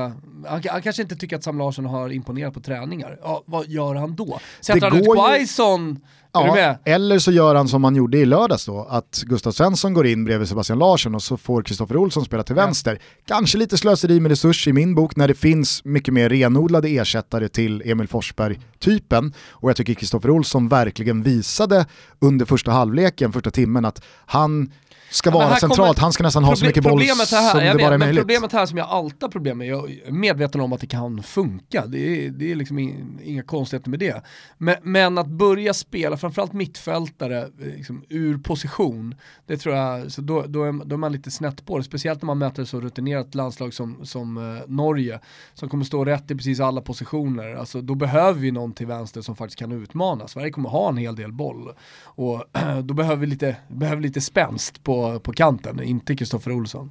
han, han kanske inte tycker att Sam Larsson har imponerat på träningar. Ja, vad gör han då? Sätter han ut Quaison? Ja, eller så gör han som han gjorde i lördags då, att Gustav Svensson går in bredvid Sebastian Larsson och så får Kristoffer Olsson spela till vänster. Kanske lite slöseri med resurs i min bok när det finns mycket mer renodlade ersättare till Emil Forsberg-typen. Och jag tycker Kristoffer Olsson verkligen visade under första halvleken, första timmen, att han ska vara centralt, kommer- han ska nästan ha så mycket boll här, som det vet, bara är möjligt. Problemet här som jag alltid har problem med, jag är medveten om att det kan funka, det är, det är liksom in, inga konstigheter med det. Men, men att börja spela, framförallt mittfältare, eh, liksom, ur position, det tror jag, så då, då, är, då är man lite snett på det. Speciellt när man möter ett så rutinerat landslag som, som eh, Norge, som kommer stå rätt i precis alla positioner. Alltså, då behöver vi någon till vänster som faktiskt kan utmana. Sverige kommer ha en hel del boll. Och då behöver vi lite, behöver lite spänst på, på kanten, inte Kristoffer Olsson.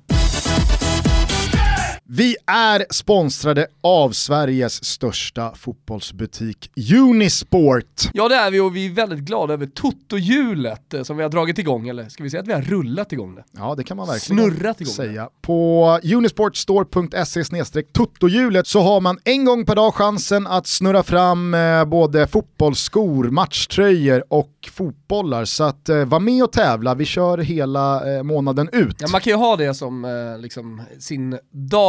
Vi är sponsrade av Sveriges största fotbollsbutik Unisport. Ja det är vi och vi är väldigt glada över Toto-hjulet eh, som vi har dragit igång, eller ska vi säga att vi har rullat igång det? Ja, det kan man verkligen Snurrat igång det. säga. På unisportstore.se tuttohjulet så har man en gång per dag chansen att snurra fram eh, både fotbollsskor, matchtröjor och fotbollar. Så att eh, var med och tävla, vi kör hela månaden ut. Ja, man kan ju ha det som liksom, sin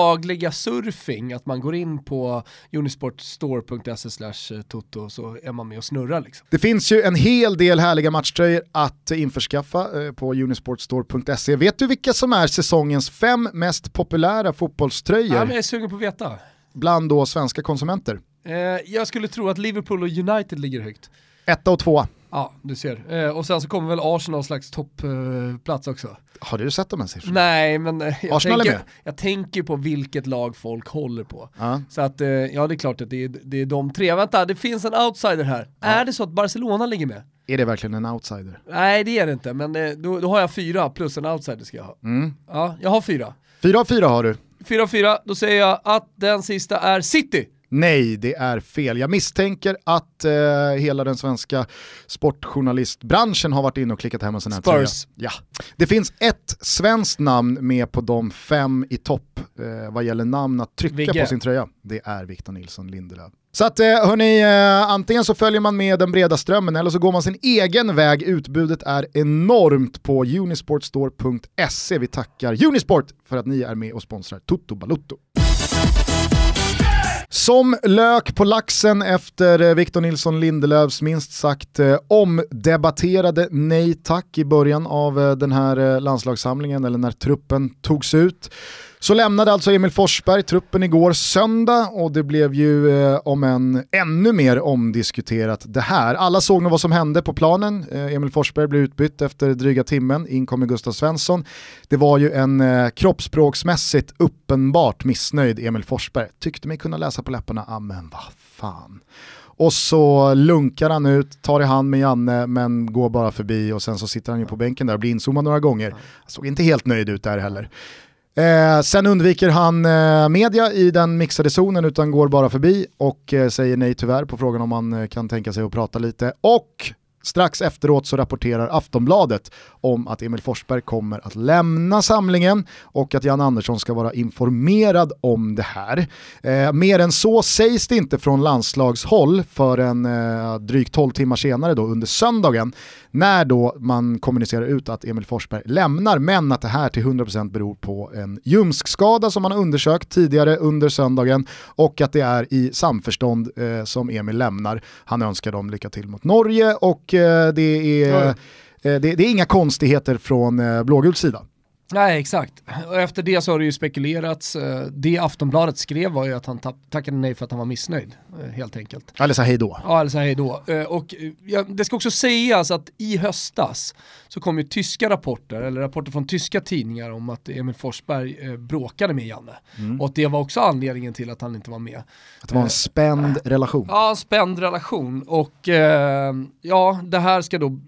dagliga surfing, att man går in på unisportstore.se slash toto så är man med och snurrar liksom. Det finns ju en hel del härliga matchtröjor att eh, införskaffa eh, på unisportstore.se. Vet du vilka som är säsongens fem mest populära fotbollströjor Ja, jag är sugen på att veta. bland då svenska konsumenter? Eh, jag skulle tro att Liverpool och United ligger högt. Etta och tvåa. Ja, du ser. Eh, och sen så kommer väl Arsenal slags topplats också. Har du sett de här siffrorna? Nej, men eh, jag, Arsenal är tänker, med. jag tänker på vilket lag folk håller på. Ja. Så att, eh, ja det är klart att det är, det är de tre. Vänta, det finns en outsider här. Är det så att Barcelona ligger med? Är det verkligen en outsider? Nej det är det inte, men då, då har jag fyra plus en outsider ska jag ha. Mm. Ja, jag har fyra. Fyra av fyra har du. Fyra av fyra, då säger jag att den sista är City. Nej, det är fel. Jag misstänker att eh, hela den svenska sportjournalistbranschen har varit inne och klickat hem en sån här Spurs. tröja. Ja. Det finns ett svenskt namn med på de fem i topp eh, vad gäller namn att trycka Vigge. på sin tröja. Det är Victor Nilsson Lindelöf. Så att eh, hörni, eh, antingen så följer man med den breda strömmen eller så går man sin egen väg. Utbudet är enormt på unisportstore.se. Vi tackar Unisport för att ni är med och sponsrar Toto Balutto. Som lök på laxen efter eh, Victor Nilsson Lindelöfs minst sagt eh, omdebatterade nej tack i början av eh, den här landslagssamlingen eller när truppen togs ut så lämnade alltså Emil Forsberg truppen igår söndag och det blev ju eh, om en ännu mer omdiskuterat det här. Alla såg nog vad som hände på planen. Eh, Emil Forsberg blev utbytt efter dryga timmen, in kommer Gustav Svensson. Det var ju en eh, kroppsspråksmässigt uppenbart missnöjd Emil Forsberg. Tyckte mig kunna läsa på läpparna, ah men vad fan. Och så lunkar han ut, tar i hand med Janne men går bara förbi och sen så sitter han ju på bänken där och blir inzoomad några gånger. Han såg inte helt nöjd ut där heller. Eh, sen undviker han eh, media i den mixade zonen utan går bara förbi och eh, säger nej tyvärr på frågan om han eh, kan tänka sig att prata lite. Och Strax efteråt så rapporterar Aftonbladet om att Emil Forsberg kommer att lämna samlingen och att Jan Andersson ska vara informerad om det här. Eh, mer än så sägs det inte från landslagshåll förrän eh, drygt 12 timmar senare då under söndagen när då man kommunicerar ut att Emil Forsberg lämnar men att det här till 100% beror på en ljumskskada som man har undersökt tidigare under söndagen och att det är i samförstånd eh, som Emil lämnar. Han önskar dem lycka till mot Norge och eh, det, är, eh, det, det, är inga konstigheter från eh, blågul sida. Nej, exakt. Och efter det så har det ju spekulerats. Eh, det Aftonbladet skrev var ju att han tackade nej för att han var missnöjd, eh, helt enkelt. Eller sa hej då. Ja, eller sa hej då. Eh, och det ska också sägas att i höstas så kom ju tyska rapporter, eller rapporter från tyska tidningar om att Emil Forsberg bråkade med Janne. Mm. Och det var också anledningen till att han inte var med. Att det var en spänd relation. Ja, en spänd relation. Och ja, det här ska då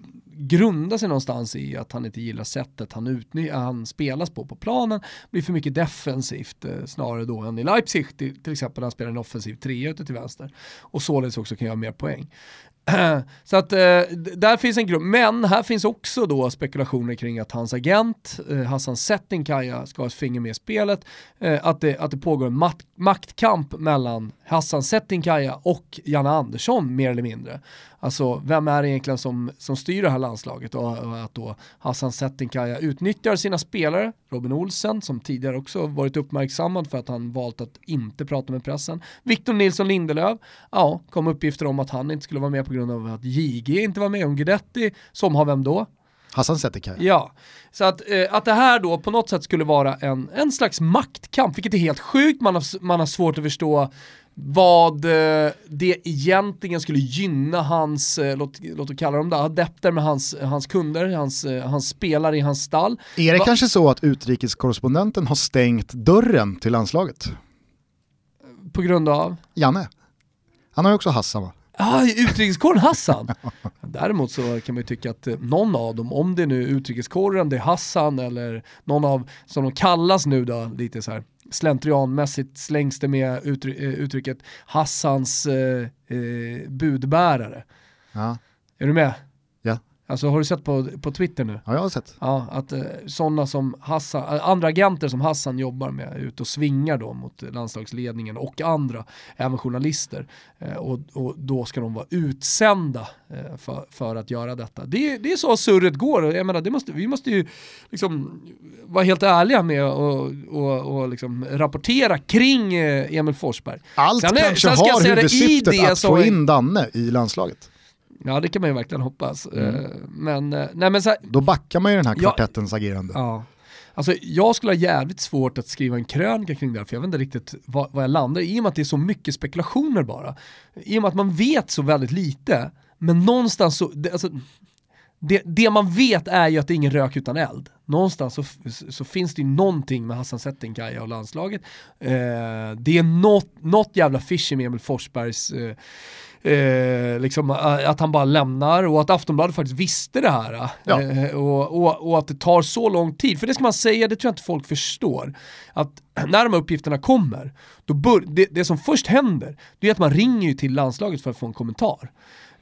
grundar sig någonstans i att han inte gillar sättet han, utny- han spelas på på planen, blir för mycket defensivt eh, snarare då än i Leipzig till, till exempel när han spelar en offensiv trea ute till vänster och således också kan göra mer poäng. Så att eh, där finns en grupp, men här finns också då spekulationer kring att hans agent eh, Hassan Settinkaya ska ha ett finger med i spelet, eh, att, det, att det pågår en mat- maktkamp mellan Hassan Settinkaya och Janne Andersson mer eller mindre. Alltså vem är det egentligen som, som styr det här landslaget och, och att då Hassan Settinkaya utnyttjar sina spelare, Robin Olsen som tidigare också varit uppmärksammad för att han valt att inte prata med pressen. Victor Nilsson Lindelöf, ja, kom uppgifter om att han inte skulle vara med på grund av att JG inte var med, om Guidetti, som har vem då? Hassan Settikaj. Ja, så att, eh, att det här då på något sätt skulle vara en, en slags maktkamp, vilket är helt sjukt, man har, man har svårt att förstå vad eh, det egentligen skulle gynna hans, eh, låt, låt oss kalla dem det, adepter med hans, hans kunder, hans, eh, hans spelare i hans stall. Är det Va kanske så att utrikeskorrespondenten har stängt dörren till landslaget? På grund av? Janne. Han har ju också Hassan va? Ja, ah, utrikeskåren Hassan. Däremot så kan man ju tycka att någon av dem, om det nu är utrikeskåren, det är Hassan eller någon av, som de kallas nu då, lite så här slentrianmässigt slängs det med uttry eh, uttrycket Hassans eh, eh, budbärare. Ja. Är du med? Alltså har du sett på, på Twitter nu? Ja, jag har sett. Ja, att eh, sådana som Hassan, eh, andra agenter som Hassan jobbar med är ute och svingar då mot landslagsledningen och andra, även journalister. Eh, och, och då ska de vara utsända eh, för, för att göra detta. Det, det är så surret går. Jag menar, det måste, vi måste ju liksom vara helt ärliga med och, och, och liksom rapportera kring eh, Emil Forsberg. Allt sen, kanske sen har huvudsyftet att få in Danne i landslaget. Ja det kan man ju verkligen hoppas. Mm. Eh, men, eh, nej, men så här, Då backar man ju den här kvartettens ja, agerande. Ja. Alltså, jag skulle ha jävligt svårt att skriva en krönika kring det här, för jag vet inte riktigt vad, vad jag landar i, i och med att det är så mycket spekulationer bara. I och med att man vet så väldigt lite, men någonstans så, det, alltså, det, det, man vet är ju att det är ingen rök utan eld. Någonstans så, så finns det ju någonting med Hassan Settingkaja och landslaget. Eh, det är något, något jävla fishy med Emil Forsbergs eh, eh, liksom, eh, att han bara lämnar och att Aftonbladet faktiskt visste det här. Ja. Eh, och, och, och, att det tar så lång tid, för det ska man säga, det tror jag inte folk förstår. Att när de här uppgifterna kommer, då bör, det, det som först händer, det är att man ringer till landslaget för att få en kommentar.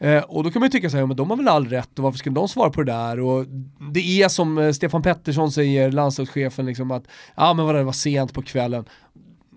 Eh, och då kan man ju tycka såhär, men de har väl all rätt och varför ska de svara på det där? Och det är som Stefan Pettersson säger, landslagschefen, liksom att ja men vad det var sent på kvällen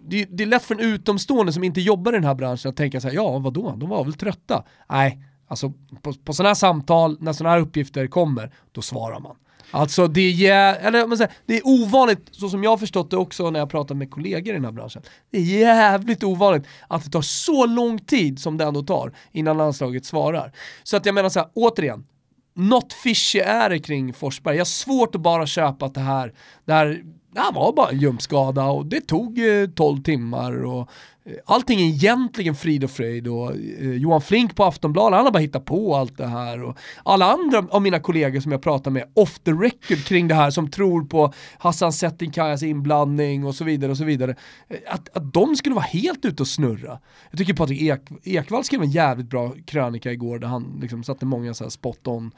det, det, är lätt för en utomstående som inte jobbar i den här branschen att tänka så här, ja vadå, de var väl trötta? Nej, alltså på, på sådana här samtal, när sådana här uppgifter kommer, då svarar man. Alltså det är, eller, man säger, det är ovanligt, så som jag har förstått det också när jag pratat med kollegor i den här branschen, det är jävligt ovanligt att det tar så lång tid som det ändå tar innan landslaget svarar. Så att jag menar så här, återigen, något fishy är det kring Forsberg. Jag har svårt att bara köpa att det här, det här det här var bara en ljumskada och det tog eh, 12 timmar och eh, allting är egentligen frid och fröjd och eh, Johan Flink på Aftonbladet, han har bara hittat på allt det här och alla andra av mina kollegor som jag pratar med off the record kring det här som tror på Hassan Settinkajas inblandning och så vidare och så vidare. Eh, att, att de skulle vara helt ute och snurra. Jag tycker Patrik Ek, Ekwall skrev en jävligt bra krönika igår där han liksom satte många så här spot on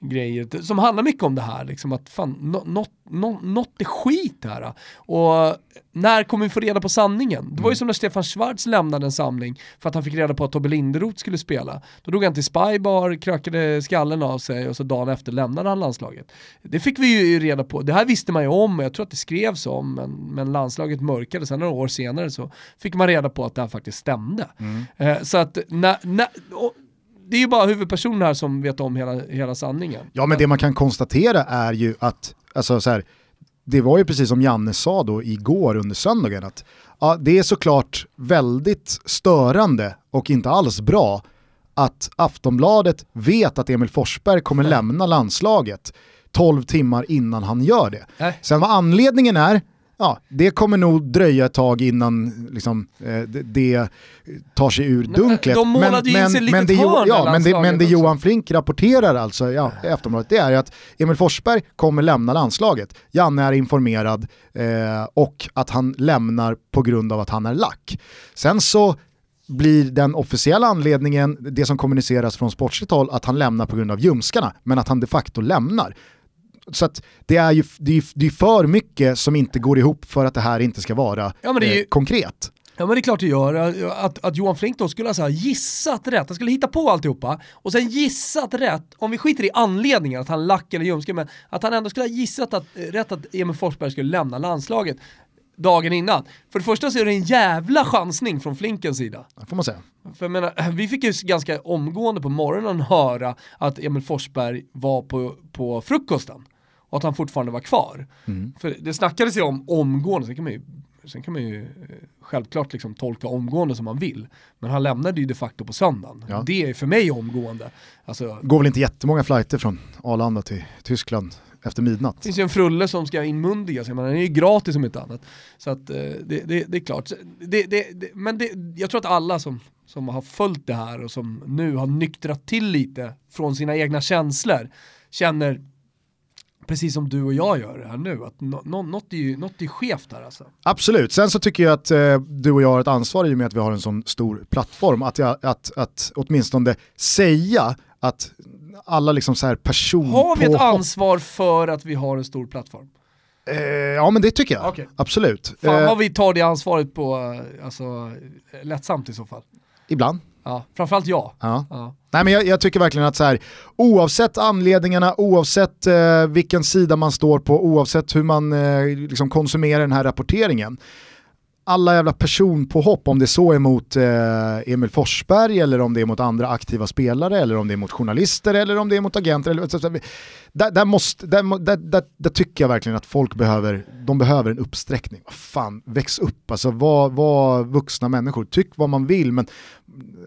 grejer som handlar mycket om det här, liksom att fan, nå- något, nå- något är skit här. Och när kommer vi få reda på sanningen? Det var ju som när Stefan Schwarz lämnade en samling för att han fick reda på att Tobbe Linderoth skulle spela. Då drog han till Spybar, krökade skallen av sig och så dagen efter lämnade han landslaget. Det fick vi ju reda på, det här visste man ju om och jag tror att det skrevs om, men, men landslaget mörkade. Sen några år senare så fick man reda på att det här faktiskt stämde. Eh, så att när, när, och, det är ju bara huvudpersonen här som vet om hela, hela sanningen. Ja men det man kan konstatera är ju att, alltså så här, det var ju precis som Janne sa då igår under söndagen att ja, det är såklart väldigt störande och inte alls bra att Aftonbladet vet att Emil Forsberg kommer lämna landslaget 12 timmar innan han gör det. Sen vad anledningen är, ja, det kommer nog dröja ett tag innan liksom, eh, det, det tar sig ur dunklet. de målade ju in sig ett men, det, Jo- ja, men, det, men det Johan Flink rapporterar alltså ja, i Aftonbladet, det är att Emil Forsberg kommer lämna landslaget. Janne är informerad eh, och att han lämnar på grund av att han är lack. Sen så blir den officiella anledningen, det som kommuniceras från sportsligt håll, att han lämnar på grund av ljumskarna, men att han de facto lämnar. Så det är ju det är, det är för mycket som inte går ihop för att det här inte ska vara Ja, är ju- eh, konkret. Ja men det är klart det gör. Att, att Johan Flink då skulle ha så gissat rätt, han skulle hitta på alltihopa och sen gissat rätt, om vi skiter i anledningen att han lack eller ljumske, men att han ändå skulle ha gissat att, rätt att Emil Forsberg skulle lämna landslaget dagen innan. För det första så är det en jävla chansning från Flinkens sida. Det får man säga. För jag menar, vi fick ju ganska omgående på morgonen höra att Emil Forsberg var på, på frukosten och att han fortfarande var kvar. För det snackades ju om omgående, sen kan man ju, sen kan man ju eh, självklart liksom tolka omgående som man vill. Men han lämnade ju de facto på söndagen. Ja. Det är för mig omgående. Alltså, går väl inte jättemånga flighter från Arlanda till Tyskland efter midnatt. Det finns ju en frulle som ska inmundigas, jag menar, den är ju gratis om inte annat. Så att eh, det, det, det är klart. Det, men jag tror att alla som, som har följt det här och som nu har nyktrat till lite från sina egna känslor känner precis som du och jag gör det här nu, att nå, nå, något, är ju, något är skevt här alltså. Absolut, sen så tycker jag att eh, du och jag har ett ansvar i och med att vi har en sån stor plattform, att, jag, att, att åtminstone säga att alla liksom så här person Har vi ett ansvar för att vi har en stor plattform? Eh, ja men det tycker jag, Okej. absolut. Fan Eh, vad vi tar det ansvaret på, eh, alltså, lättsamt i så fall. ibland. Ja, framförallt jag. Ja. Ja. Nej men jag, jag tycker verkligen att så här, oavsett anledningarna, oavsett eh, vilken sida man står på, oavsett hur man eh, liksom konsumerar den här rapporteringen, alla jävla personpåhopp, om det så är mot eh, Emil Forsberg eller om det är mot andra aktiva spelare eller om det är mot journalister eller om det är mot agenter. Eller, så, så, där, där, måste, där, där, där, där tycker jag verkligen att folk behöver, de behöver en uppsträckning. Fan, väx upp, alltså var, var vuxna människor, tyck vad man vill men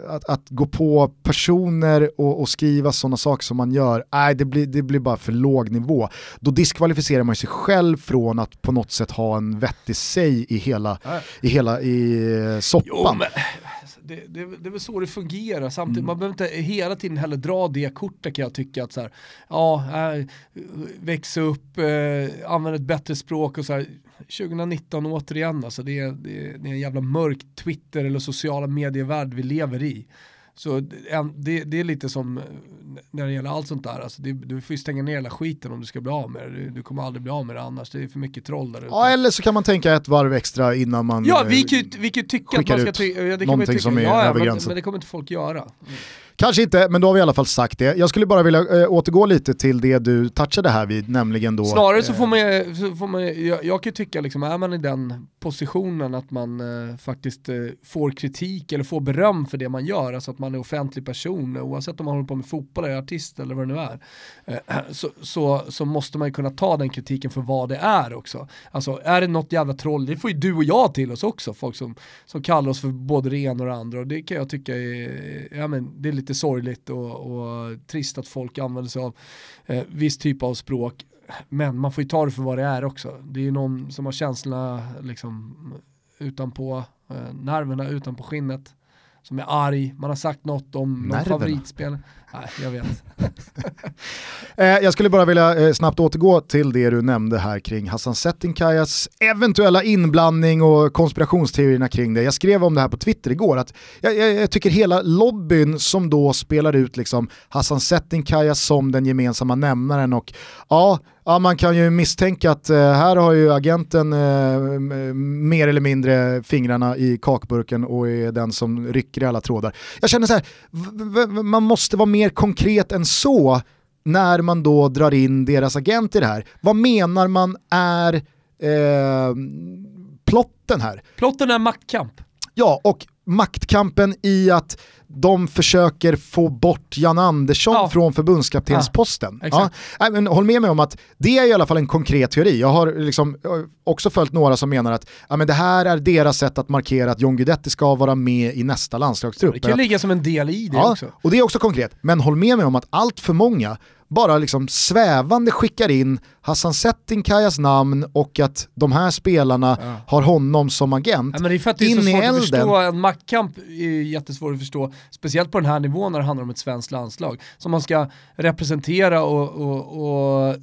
att, att gå på personer och, och skriva sådana saker som man gör, nej det blir, det blir bara för låg nivå. Då diskvalificerar man sig själv från att på något sätt ha en vettig säg i hela, i hela i eh, soppan. Jo, men, alltså, det, det, det är väl så det fungerar. Samtidigt, man behöver inte hela tiden heller dra det kortet kan jag tycka. att så här, ja, äh, växa upp, eh, använda ett bättre språk och så här. 2019 återigen, alltså, det, är, det, är, det är en jävla mörk Twitter eller sociala medievärld vi lever i. Så det, det, är lite som eh, när det gäller allt sånt där, alltså det, du får ju stänga ner hela skiten om du ska bli av med det. Du, du kommer aldrig bli av med det annars, det är för mycket troll där ute. Ja, eller så kan man tänka ett varv extra innan man... Ja, eh, vi kan ju, vi kan ju tycka att man ska ut ty- ja, det kan någonting tycka. som är ja, över men, gränsen. men det kommer inte folk göra. Kanske inte, men då har vi i alla fall sagt det. Jag skulle bara vilja äh, återgå lite till det du touchade här vid, nämligen då... Snarare så får man, så får man jag, jag kan ju tycka liksom, är man i den positionen att man äh, faktiskt äh, får kritik eller får beröm för det man gör, alltså att man är offentlig person, oavsett om man håller på med fotboll eller artist eller vad det nu är, så, så, så måste man ju kunna ta den kritiken för vad det är också. Alltså är det något jävla troll, det får ju du och jag till oss också, folk som, som kallar oss för både det ena och det andra och det kan jag tycka är, ja, men, det är lite sorgligt och, och trist att folk använder sig av eh, viss typ av språk. Men man får ju ta det för vad det är också. Det är ju någon som har känslorna liksom utanpå eh, nerverna, utanpå skinnet som är arg, man har sagt något om någon favoritspel. Nej, jag vet. Eh, jag skulle bara vilja eh, snabbt återgå till det du nämnde här kring Hassan Settinkajas eventuella inblandning och konspirationsteorierna kring det. Jag skrev om det här på Twitter igår, att jag, jag, jag tycker hela lobbyn som då spelar ut liksom Hassan Settinkaja som den gemensamma nämnaren och ja, Ja, man kan ju misstänka att eh, här har ju agenten eh, mer eller mindre fingrarna i kakburken och är den som rycker i alla trådar. Jag känner så här, man måste vara mer konkret än så när man då drar in deras agent i det här. Vad menar man är eh, plotten här? Plotten är maktkamp. Ja, och maktkampen i att de försöker få bort Jan Andersson ja. från förbundskaptensposten. Ja, ja. men håll med mig om att det är i alla fall en konkret teori. Jag har liksom också följt några som menar att ja, men det här är deras sätt att markera att John Guidetti ska vara med i nästa landslagstrupp. Det kan ligga som en del i det också. Och det är också konkret, men håll med mig om att allt för många bara liksom svävande skickar in Hassan Settinkajas namn och att de här spelarna ja. har honom som agent. Ja, men det är för att det är så svårt att förstå, en maktkamp är jättesvårt att förstå, speciellt på den här nivån när det handlar om ett svenskt landslag, som man ska representera och, och, och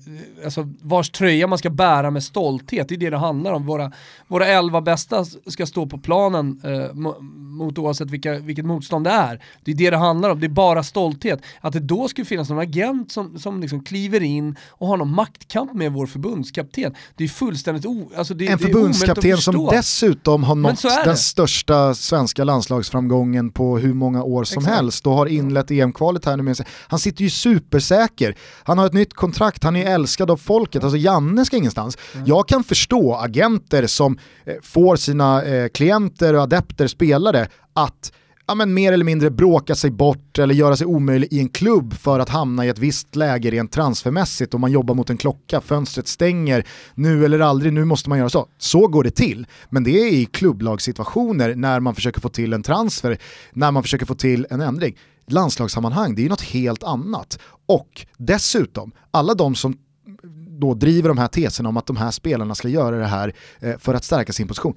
alltså vars tröja man ska bära med stolthet, det är det det handlar om. Våra, våra elva bästa ska stå på planen eh, mot oavsett vilka, vilket motstånd det är. Det är det det handlar om, det är bara stolthet. Att det då skulle finnas någon agent som, som liksom kliver in och har någon maktkamp med vår förbundskapten. Det är fullständigt o, alltså det, En det förbundskapten som dessutom har nått den största svenska landslagsframgången på hur många år som Exakt. helst och har inlett EM-kvalet här nu med sig. Han sitter ju supersäker, han har ett nytt kontrakt, han är älskad av folket, alltså Janne ska ingenstans. Mm. Jag kan förstå agenter som eh, får sina eh, klienter och adepter, spelare, att ja, men mer eller mindre bråka sig bort eller göra sig omöjlig i en klubb för att hamna i ett visst läge rent transfermässigt och man jobbar mot en klocka, fönstret stänger, nu eller aldrig, nu måste man göra så. Så går det till, men det är i klubblagssituationer när man försöker få till en transfer, när man försöker få till en ändring. Landslagssammanhang, det är ju något helt annat. Och dessutom, alla de som då driver de här teserna om att de här spelarna ska göra det här eh, för att stärka sin position.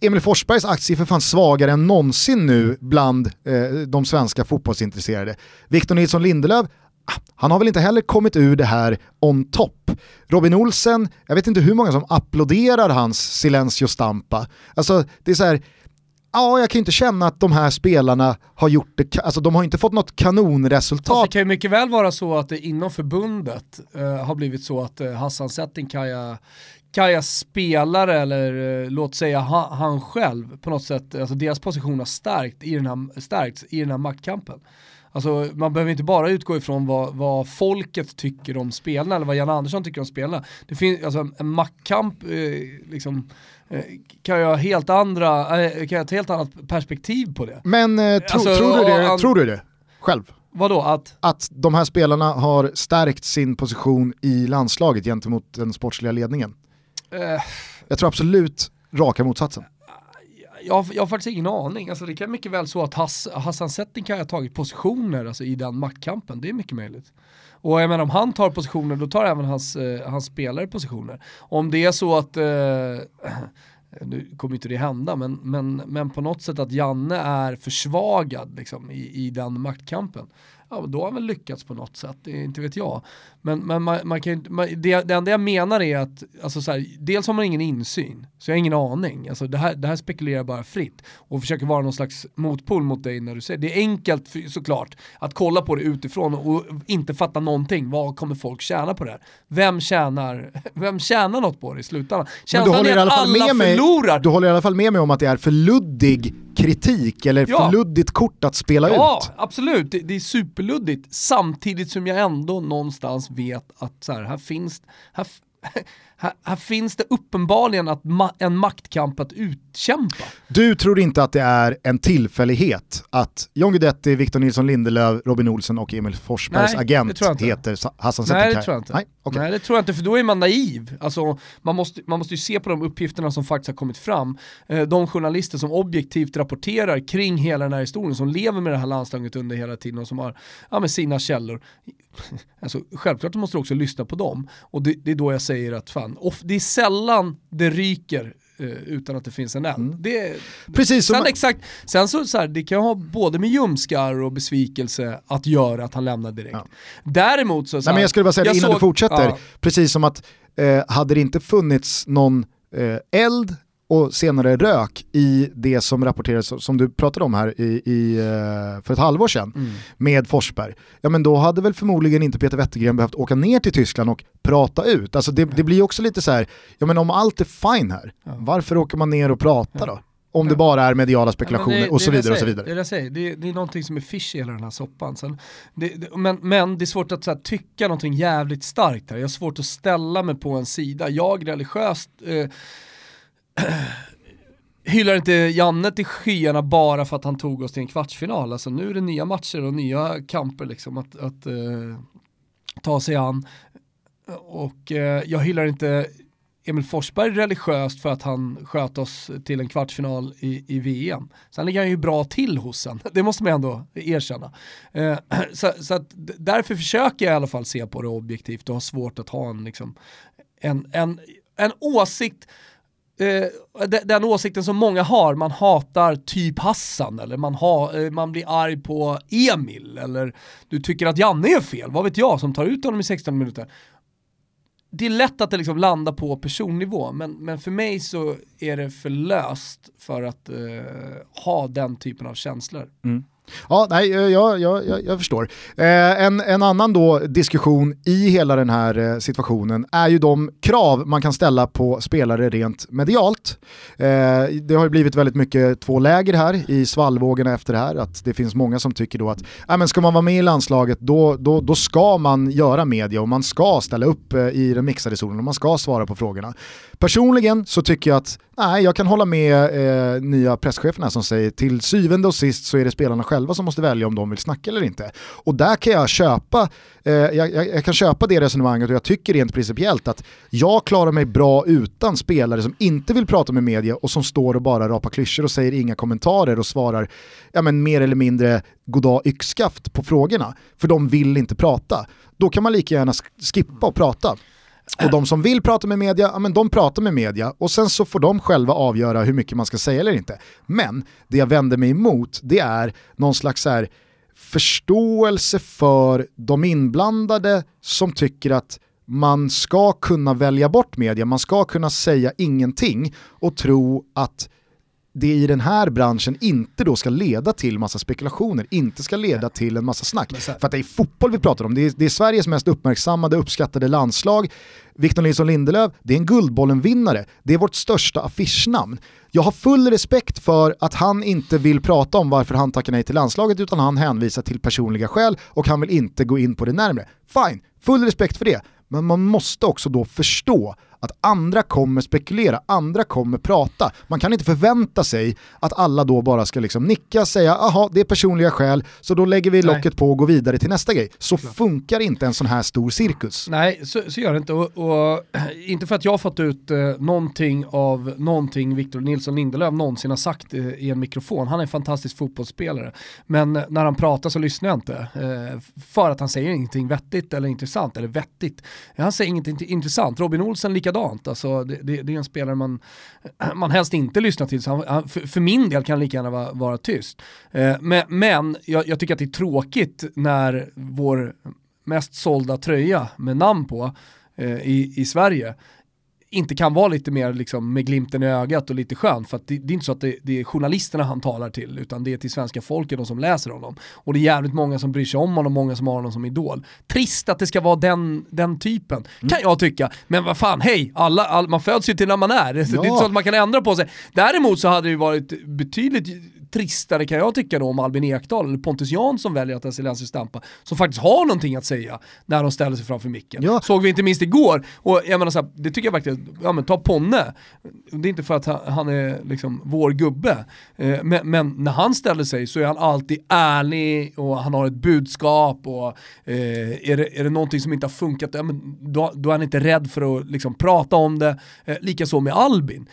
Emil Forsbergs aktie är för fan svagare än någonsin nu bland eh, de svenska fotbollsintresserade. Victor Nilsson Lindelöf, ah, han har väl inte heller kommit ur det här on top. Robin Olsen, jag vet inte hur många som applåderar hans silencio stampa. Alltså det är så här, ja jag kan ju inte känna att de här spelarna har gjort det, alltså de har inte fått något kanonresultat. Alltså, det kan ju mycket väl vara så att det inom förbundet eh, har blivit så att eh, Hassan Settinkaja Kajas spelare, eller eh, låt säga han, han, själv, på något sätt, alltså deras position har stärkt i den här, stärkts i den här maktkampen. Alltså man behöver inte bara utgå ifrån vad, vad folket tycker om spelarna eller vad Jan Andersson tycker om spelarna. Det finns, alltså en maktkamp eh, liksom, eh, kan ju ha helt andra, eh, kan ha ett helt annat perspektiv på det. Men eh, tro, alltså, tror, du det, an... tror du det själv? Vadå att? Att de här spelarna har stärkt sin position i landslaget gentemot den sportsliga ledningen? Uh, jag tror absolut raka motsatsen. Jag, jag har faktiskt ingen aning. Alltså det kan mycket väl så att Hass, Hassan Setting kan ha tagit positioner alltså, i den maktkampen. Det är mycket möjligt. Och jag menar om han tar positioner då tar även hans, eh, hans spelare positioner. Om det är så att, eh, nu kommer inte det hända, men, men, men på något sätt att Janne är försvagad liksom, i, i den maktkampen ja, då har han väl lyckats på något sätt, det inte vet jag. Men, men man, man kan, man, det, det enda jag menar är att, alltså så här, dels har man ingen insyn, så jag har ingen aning. Alltså det, här, det här spekulerar bara fritt och försöker vara någon slags motpol mot dig när du säger det. är enkelt såklart att kolla på det utifrån och inte fatta någonting. Vad kommer folk tjäna på det här? Vem tjänar, vem tjänar något på det i slutändan? Känslan är att alla förlorar. Mig, du håller i alla fall med mig om att det är för luddig kritik eller ja. för luddigt kort att spela ja, ut. Ja, absolut. Det, det, är superluddigt. Samtidigt som jag ändå någonstans vet att så här, här finns, här, här, här, finns det uppenbarligen att ma en maktkamp att utkämpa. Du tror inte att det är en tillfällighet att John Guidetti, Victor Nilsson Lindelöf, Robin Olsen och Emil Forsbergs Nej, agent heter Hassan Zetterkaj? Nej det tror jag inte. Nej, okay. Nej det tror jag inte för då är man naiv. Alltså, man, måste, man måste ju se på de uppgifterna som faktiskt har kommit fram. Eh, de journalister som objektivt rapporterar kring hela den här historien, som lever med det här landslaget under hela tiden och som har ja, med sina källor. Alltså, självklart måste du också lyssna på dem. Och det, det är då jag säger att fan, off, det är sällan det ryker eh, utan att det finns en eld. Mm. Det, Precis sen, exakt, sen så, så här, det kan ha både med ljumskar och besvikelse att göra att han lämnar direkt. Ja. Däremot så, så Nej, men jag skulle bara säga det innan såg, du fortsätter, ja. precis som att eh, hade det inte funnits någon eh, eld och senare rök i det som rapporterades, som du pratade om här i, i eh, för ett halvår sedan, mm. med Forsberg, ja men då hade väl förmodligen inte Peter Wettergren behövt åka ner till Tyskland och prata ut. Alltså det, det blir också lite så här, ja men om allt är fine här, ja. varför åker man ner och pratar då? Om det bara är mediala spekulationer ja, det, och så vidare. och så vidare. Det, jag säger, det, det är någonting som är fish i hela den här soppan. Sen, det, men, men det är svårt att här, tycka någonting jävligt starkt här. Jag har svårt att ställa mig på en sida. Jag religiöst eh, hyllar inte Janne till skyarna bara för att han tog oss till en kvartsfinal. Alltså nu är det nya matcher och nya kamper liksom att, att uh, ta sig an. Och uh, jag hyllar inte Emil Forsberg religiöst för att han sköt oss till en kvartsfinal i, i VM. Sen ligger han ju bra till hos en, det måste man ändå erkänna. Uh, så, så att därför försöker jag i alla fall se på det objektivt och har svårt att ha en, liksom, en, en, en åsikt eh, Eh, den åsikten som många har, man hatar typ Hassan eller man, ha, eh, man blir arg på Emil eller du tycker att Janne är fel, vad vet jag, som tar ut honom i 16 minuter. Det är lätt att det liksom landar på personnivå, men, men för mig så är det för löst för att eh, ha den typen av känslor. Mm. Ja, nej, eh, jag, jag, jag, jag förstår. Eh, en, en annan då diskussion i hela den här eh, situationen är ju de krav man kan ställa på spelare rent medialt. Eh, det har ju blivit väldigt mycket två läger här i svallvågorna efter det här, att det finns många som tycker då att äh, men ska man vara med i landslaget då, då, då ska man göra media och man ska ställa upp eh, i den mixade zonen och man ska svara på frågorna. Personligen så tycker jag att nej, jag kan hålla med eh, nya presscheferna som säger till syvende och sist så är det spelarna själva som måste välja om de vill snacka eller inte. Och där kan jag köpa, eh, jag, jag, kan köpa det resonemanget och jag tycker rent principiellt att jag klarar mig bra utan spelare som inte vill prata med media och som står och bara rapar klyschor och säger inga kommentarer och svarar ja, men mer eller mindre goddag yxskaft på frågorna. För de vill inte prata. Då kan man lika gärna skippa och prata. Och de som vill prata med media, ja men de pratar med media och sen så får de själva avgöra hur mycket man ska säga eller inte. Men det jag vänder mig emot det är någon slags här förståelse för de inblandade som tycker att man ska kunna välja bort media, man ska kunna säga ingenting och tro att det i den här branschen inte då ska leda till massa spekulationer, inte ska leda till en massa snack. För att det är fotboll vi pratar om, det är, det är Sveriges mest uppmärksammade, uppskattade landslag. Victor Nilsson Lindelöf, det är en Guldbollen-vinnare, det är vårt största affischnamn. Jag har full respekt för att han inte vill prata om varför han tackar nej till landslaget utan han hänvisar till personliga skäl och han vill inte gå in på det närmre. Fine, full respekt för det. Men man måste också då förstå att andra kommer spekulera, andra kommer prata. Man kan inte förvänta sig att alla då bara ska liksom nicka, säga aha det är personliga skäl, så då lägger vi locket på och går vidare till nästa grej. Så Klart. funkar inte en sån här stor cirkus. Nej, så, så gör det inte. Och, och, inte för att jag har fått ut eh, någonting av någonting Victor Nilsson Lindelöf någonsin har sagt eh, i en mikrofon. Han är en fantastisk fotbollsspelare. Men när han pratar så lyssnar jag inte. Eh, för att han säger ingenting vettigt eller intressant, eller vettigt. Han säger ingenting intressant. Robin Olsen lika likadant. Alltså, det, det, det är en spelare man, man helst inte lyssnar till, så han, han, för, för, min del kan han lika gärna vara, vara tyst. Eh, men men jag, jag, tycker att det är tråkigt när vår mest sålda tröja med namn på eh, i, i Sverige inte kan vara lite mer liksom, med glimten i ögat och lite skön. För det, det, är inte så att det, det, är journalisterna han talar till, utan det är till svenska folket, de som läser honom. Och det är jävligt många som bryr sig om honom, många som har honom som idol. Trist att det ska vara den, den typen, mm. kan jag tycka. Men vad fan, hej, alla, all, man föds ju till när man är. Ja. Det är inte så att man kan ändra på sig. Däremot så hade det ju varit betydligt tristare kan jag tycka då om Albin Ekdal eller Pontus Jansson väljer att Esselensis stampa, som faktiskt har någonting att säga när de ställer sig framför micken. Ja. Såg vi inte minst igår, och jag menar så här, det tycker jag verkligen, ja men ta Ponne, det är inte för att han, är liksom vår gubbe, eh, men, men, när han ställer sig så är han alltid ärlig och han har ett budskap och eh, är, det, är det någonting som inte har funkat, ja, men då, då är han inte rädd för att liksom prata om det. Eh, Likaså med Albin.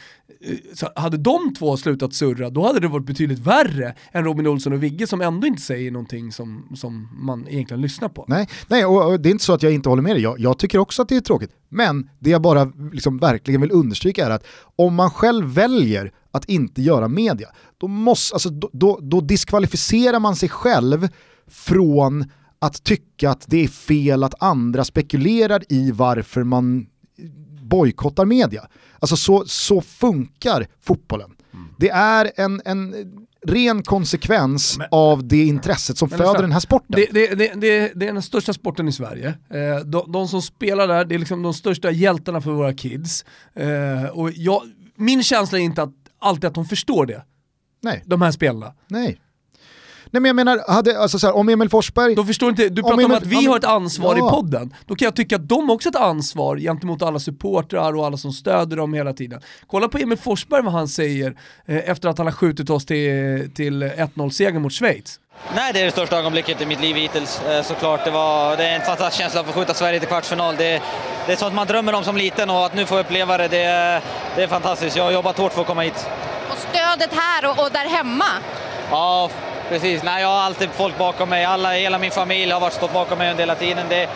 Så hade de två slutat surra, då hade det varit betydligt värre än Robin Olsson och Vigge som ändå inte säger någonting som, som man egentligen lyssnar på. Nej, nej och, och det är inte så att jag inte håller med dig, jag, jag tycker också att det är tråkigt. Men det jag bara liksom verkligen vill understryka är att om man själv väljer att inte göra media, då, måste, alltså, då, då, då diskvalificerar man sig själv från att tycka att det är fel att andra spekulerar i varför man bojkottar media. Alltså så, så funkar fotbollen. Mm. Det är en, en ren konsekvens men, av det intresset som föder så, den här sporten. Det, det, det, det, är den största sporten i Sverige. Eh, de, de, som spelar där, det är liksom de största hjältarna för våra kids. Eh, och jag, min känsla är inte att, alltid att de förstår det. Nej. De här spelarna. Nej. Nej men jag menar, hade, alltså så här, om Emil Forsberg... De förstår inte, du pratar om, Emil, om att vi har ett ansvar ja. i podden. Då kan jag tycka att de också har ett ansvar gentemot alla supportrar och alla som stöder dem hela tiden. Kolla på Emil Forsberg vad han säger eh, efter att han har skjutit oss till, till 1-0-seger mot Schweiz. Nej, det är det största ögonblicket i mitt liv hittills eh, såklart. Det, var, det är en fantastisk känsla att få skjuta Sverige till kvartsfinal. Det, det är sånt man drömmer om som liten och att nu få uppleva det, det, det är fantastiskt. Jag har jobbat hårt för att komma hit. Och stödet här och, och där hemma? Ja, Precis, nej, jag har alltid folk bakom mig. Alla, hela min familj har varit stått bakom mig under hela tiden. Det...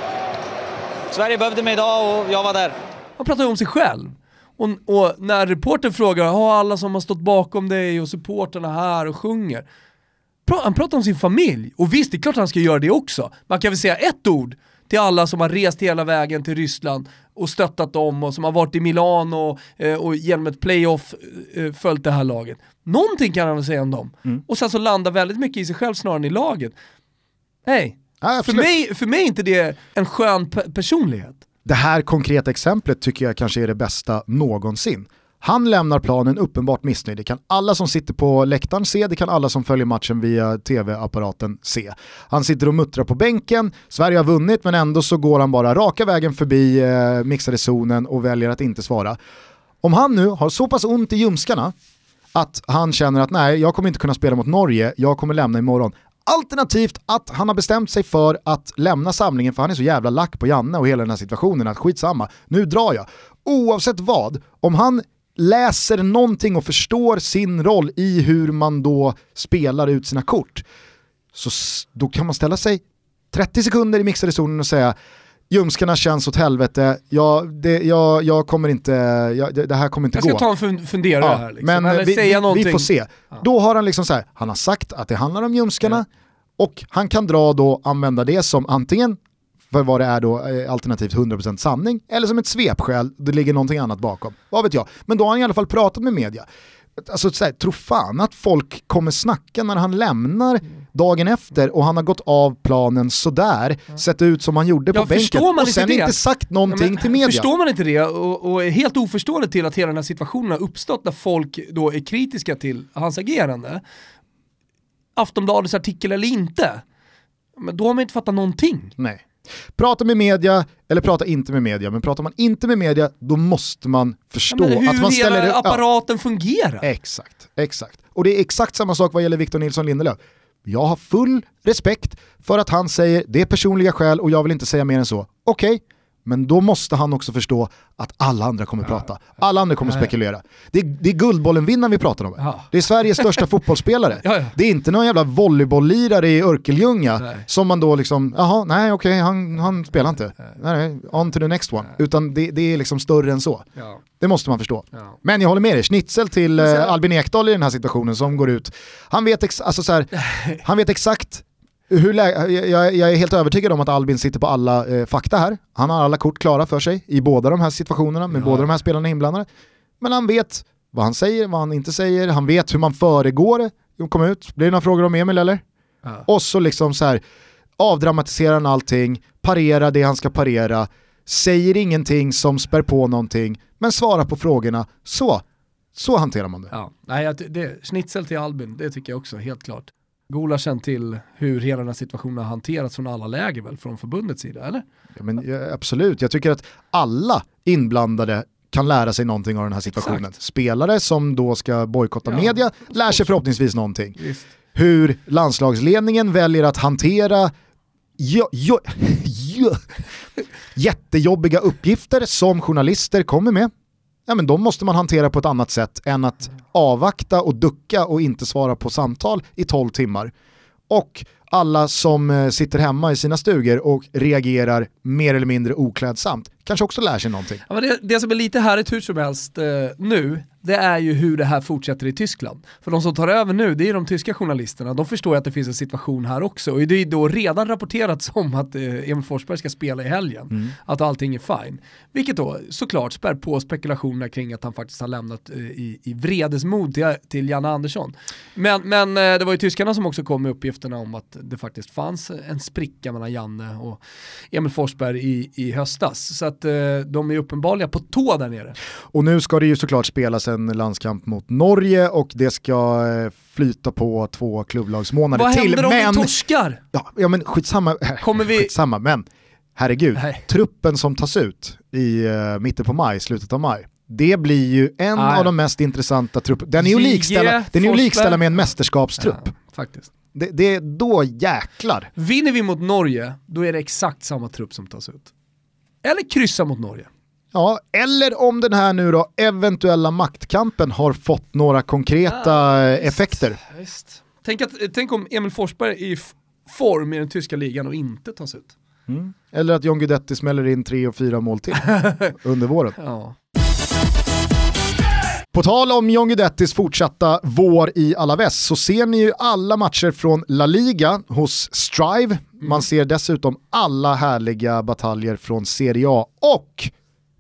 Sverige behövde mig idag och jag var där. Han pratar ju om sig själv. Och, och när reportern frågar, har alla som har stått bakom dig och supporterna här och sjunger? Han pratar om sin familj, och visst det är klart han ska göra det också. Man kan väl säga ett ord till alla som har rest hela vägen till Ryssland och stöttat dem och som har varit i Milano och, eh, och genom ett playoff eh, följt det här laget. Någonting kan han väl säga om dem. Mm. Och sen så landar väldigt mycket i sig själv snarare än i laget. Nej, ja, för, mig, för mig är inte det en skön personlighet. Det här konkreta exemplet tycker jag kanske är det bästa någonsin. Han lämnar planen uppenbart missnöjd. Det kan alla som sitter på läktaren se, det kan alla som följer matchen via tv-apparaten se. Han sitter och muttrar på bänken, Sverige har vunnit men ändå så går han bara raka vägen förbi eh, mixade zonen och väljer att inte svara. Om han nu har så pass ont i ljumskarna att han känner att nej, jag kommer inte kunna spela mot Norge, jag kommer lämna imorgon. Alternativt att han har bestämt sig för att lämna samlingen för han är så jävla lack på Janne och hela den här situationen att skitsamma, nu drar jag. Oavsett vad, om han läser någonting och förstår sin roll i hur man då spelar ut sina kort, så då kan man ställa sig 30 sekunder i mixade zonen och säga ljumskarna känns åt helvete, jag, det, jag, jag kommer inte, jag, det, det, här kommer inte gå. Jag ska gå. ta en funderare ja, här. Liksom. Men Eller vi, säga vi, vi får se. Ja. Då har han liksom så här, han har sagt att det handlar om ljumskarna ja. och han kan dra då, använda det som antingen för vad det är då eh, alternativt 100% sanning, eller som ett svepskäl, det ligger någonting annat bakom. Vad vet jag. Men då har han i alla fall pratat med media. Alltså så här, tro fan att folk kommer snacka när han lämnar dagen efter och han har gått av planen sådär, sett ut som han gjorde på ja, bänken och sen inte, inte sagt någonting ja, till media. Förstår man inte det och, och är helt oförstående till att hela den här situationen har uppstått när folk då är kritiska till hans agerande, Aftonbladets artikel eller inte, men då har man inte fattat någonting. Nej. Prata med media, eller prata inte med media, men pratar man inte med media då måste man förstå ja, att man ställer... Hur apparaten ja. fungerar. Exakt, exakt. Och det är exakt samma sak vad gäller Victor Nilsson Lindelöf. Jag har full respekt för att han säger det är personliga skäl och jag vill inte säga mer än så. Okej, okay. Men då måste han också förstå att alla andra kommer prata. Alla andra kommer spekulera. Det är, det är Guldbollen-vinnaren vi pratar om. Ja. Det är Sveriges största fotbollsspelare. Ja, ja. Det är inte någon jävla volleybolllirare i Örkelljunga Nej. som man då liksom, jaha, nej okej, han, han spelar inte. Nej, nej, on to the next one. Utan det, det är liksom större än så. Ja. Det måste man förstå. Ja. Men jag håller med dig, schnitzel till eh, Albin Ekdal i den här situationen som går ut. Han vet, ex- alltså så här, han vet exakt hur jag, jag är helt övertygad om att Albin sitter på alla eh, fakta här. Han har alla kort klara för sig i båda de här situationerna med båda de här spelarna inblandade. Men han vet vad han säger, vad han inte säger, han vet hur man föregår det. Kom ut, blir det några frågor om Emil eller? Ja. Och så liksom så här avdramatiserar han allting, parerar det han ska parera, säger ingenting som spär på någonting, men svarar på frågorna. Så, så hanterar man det. Ja. Nej, att det, schnitzel till Albin, det tycker jag också, helt klart. Känner till hur hela den här situationen har hanterats från alla läger väl, från förbundets sida, eller? Ja, men, ja, absolut, jag tycker att alla inblandade kan lära sig någonting av den här situationen. Exakt. Spelare som då ska bojkotta Ja, media lär sig förhoppningsvis någonting. Visst. Hur landslagsledningen väljer att hantera jo, jo, jo, jättejobbiga uppgifter som journalister kommer med. Ja, men de måste man hantera på ett annat sätt än att avvakta och ducka och inte svara på samtal i 12 timmar. Och alla som eh, sitter hemma i sina stugor och reagerar mer eller mindre oklädsamt kanske också lär sig någonting. Ja, men det, det som är lite härligt hur som helst eh, nu, det är ju hur det här fortsätter i Tyskland. För de som tar över nu, det är de tyska journalisterna, de förstår ju att det finns en situation här också. Och det är då redan rapporterats om att eh, Emil Forsberg ska spela i helgen, att allting är fine. Vilket då såklart spär på spekulationerna kring att han faktiskt har lämnat eh, i, i vredesmod till, till Janne Andersson. Men, men eh, det var ju tyskarna som också kom med uppgifterna om att det faktiskt fanns en spricka mellan Janne och Emil Forsberg i, i höstas. Så att eh, de är uppenbarligen på tå där nere. Och nu ska det ju såklart spelas en landskamp mot Norge och det ska eh, flyta på två klubblagsmånader Vad till. händer om men, vi torskar? ja, ja men skitsamma, Kommer vi- skitsamma men herregud, Nej. truppen som tas ut i uh, mitten på maj, slutet av maj, det blir ju en Ah, ja. av de mest intressanta trupperna. Den är ju likställa, den är ju att Forsberg. likställa med en mästerskapstrupp. Ja, faktiskt. Det, det är då jäklar. Vinner vi mot Norge, då är det exakt samma trupp som tas ut. Eller kryssa mot Norge. Ja, eller om den här nu då eventuella maktkampen har fått några konkreta eh, effekter. Visst. Tänk, att, tänk om Emil Forsberg är i form i den tyska ligan och inte tas ut. Eller att John Guidetti smäller in tre och fyra mål till under våren. Ja. På tal om John Guidettis fortsatta vår i Alaves så ser ni ju alla matcher från La Liga hos Strive. Man ser dessutom alla härliga bataljer från Serie A och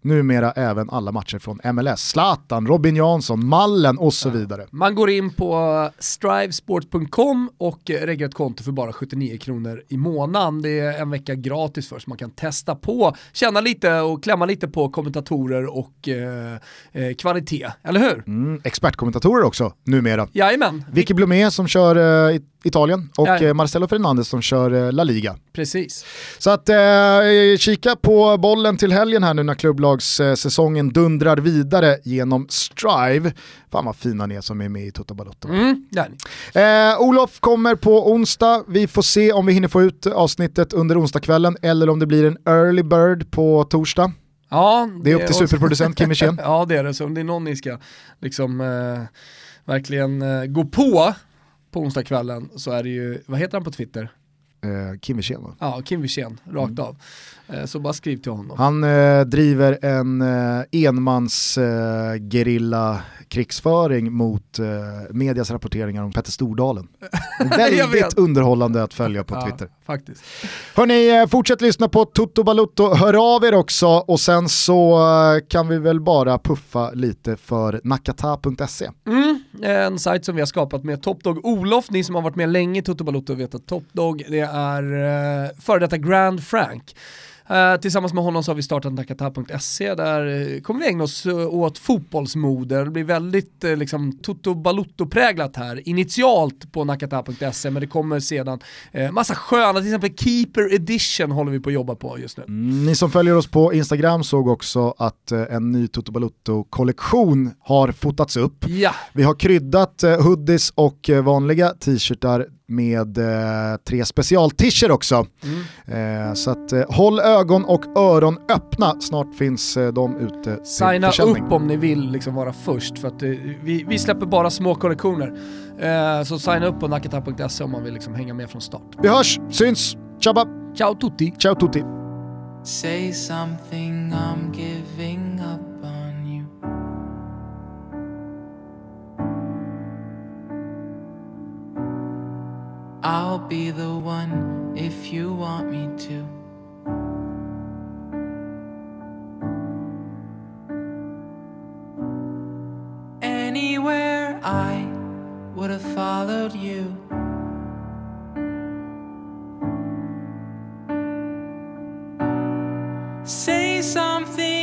numera även alla matcher från MLS. Zlatan, Robin Jansson, Mallen och så vidare. Man går in på strivesport.com och reggar ett konto för bara 79 kronor i månaden. Det är en vecka gratis för så man kan testa på, känna lite och klämma lite på kommentatorer och eh, eh, kvalitet, eller hur? Mm, expertkommentatorer också numera. Jajamän, Vicky Blomé som kör eh, Italien och Ja, eh, Marcelo Fernandes som kör eh, La Liga. precis. Så att eh, kika på bollen till helgen här nu när klubblagssäsongen dundrar vidare genom Strive. Fan vad fina ni är som är med i Toto Balotto. Mm. Eh, Olof kommer på onsdag, vi får se om vi hinner få ut avsnittet under onsdagskvällen eller om det blir en early bird på torsdag. Ja, Det är upp till superproducent Kim ja det är det, så om det är någon ni ska liksom eh, verkligen eh, gå på på onsdagskvällen så är det ju, vad heter han på Twitter? Eh, Kim Wirsén va? Ja, Kim Wirsén, rakt av. Eh, så bara skriv till honom. Han eh, driver en eh, enmans eh, gerilla krigsföring mot eh, medias rapporteringar om Petter Stordalen. Väldigt underhållande att följa på Ja, Twitter. faktiskt. Hörni, eh, fortsätt lyssna på Toto Balutto, hör av er också och sen så eh, kan vi väl bara puffa lite för nakata.se. Mm, en sajt som vi har skapat med Topdog Olof. Ni som har varit med länge i Toto Balotto vet att Topdog det är eh, före detta Grand Frank. Eh, tillsammans med honom så har vi startat nakata.se där eh, kommer vi ägna oss eh, åt fotbollsmode. Det blir väldigt liksom Toto Balutto-präglat här initialt på nakata.se men det kommer sedan uh, massa sköna, till exempel Keeper Edition håller vi på att jobba på just nu. Mm, Ni som följer oss på Instagram såg också att eh, en ny Toto Balutto-kollektion har fotats upp. Ja, Vi har kryddat eh, hoodies och eh, vanliga t-shirtar med eh, tre special-t-shirts också. Mm. Eh, så att, eh, håll ögonen ögon och öron öppna. Snart finns eh, de ute till Signa försäljning. upp om ni vill liksom vara först, för att eh, vi, vi släpper bara små kollektioner. Eh, så signa upp på nakata.se om man vill liksom hänga med från start. Vi hörs, syns, tjabba, Ciao tutti! ciao tutti. Say something, I'm giving up on you. I'll be the one if you want me to. Anywhere I would have followed you. Say something,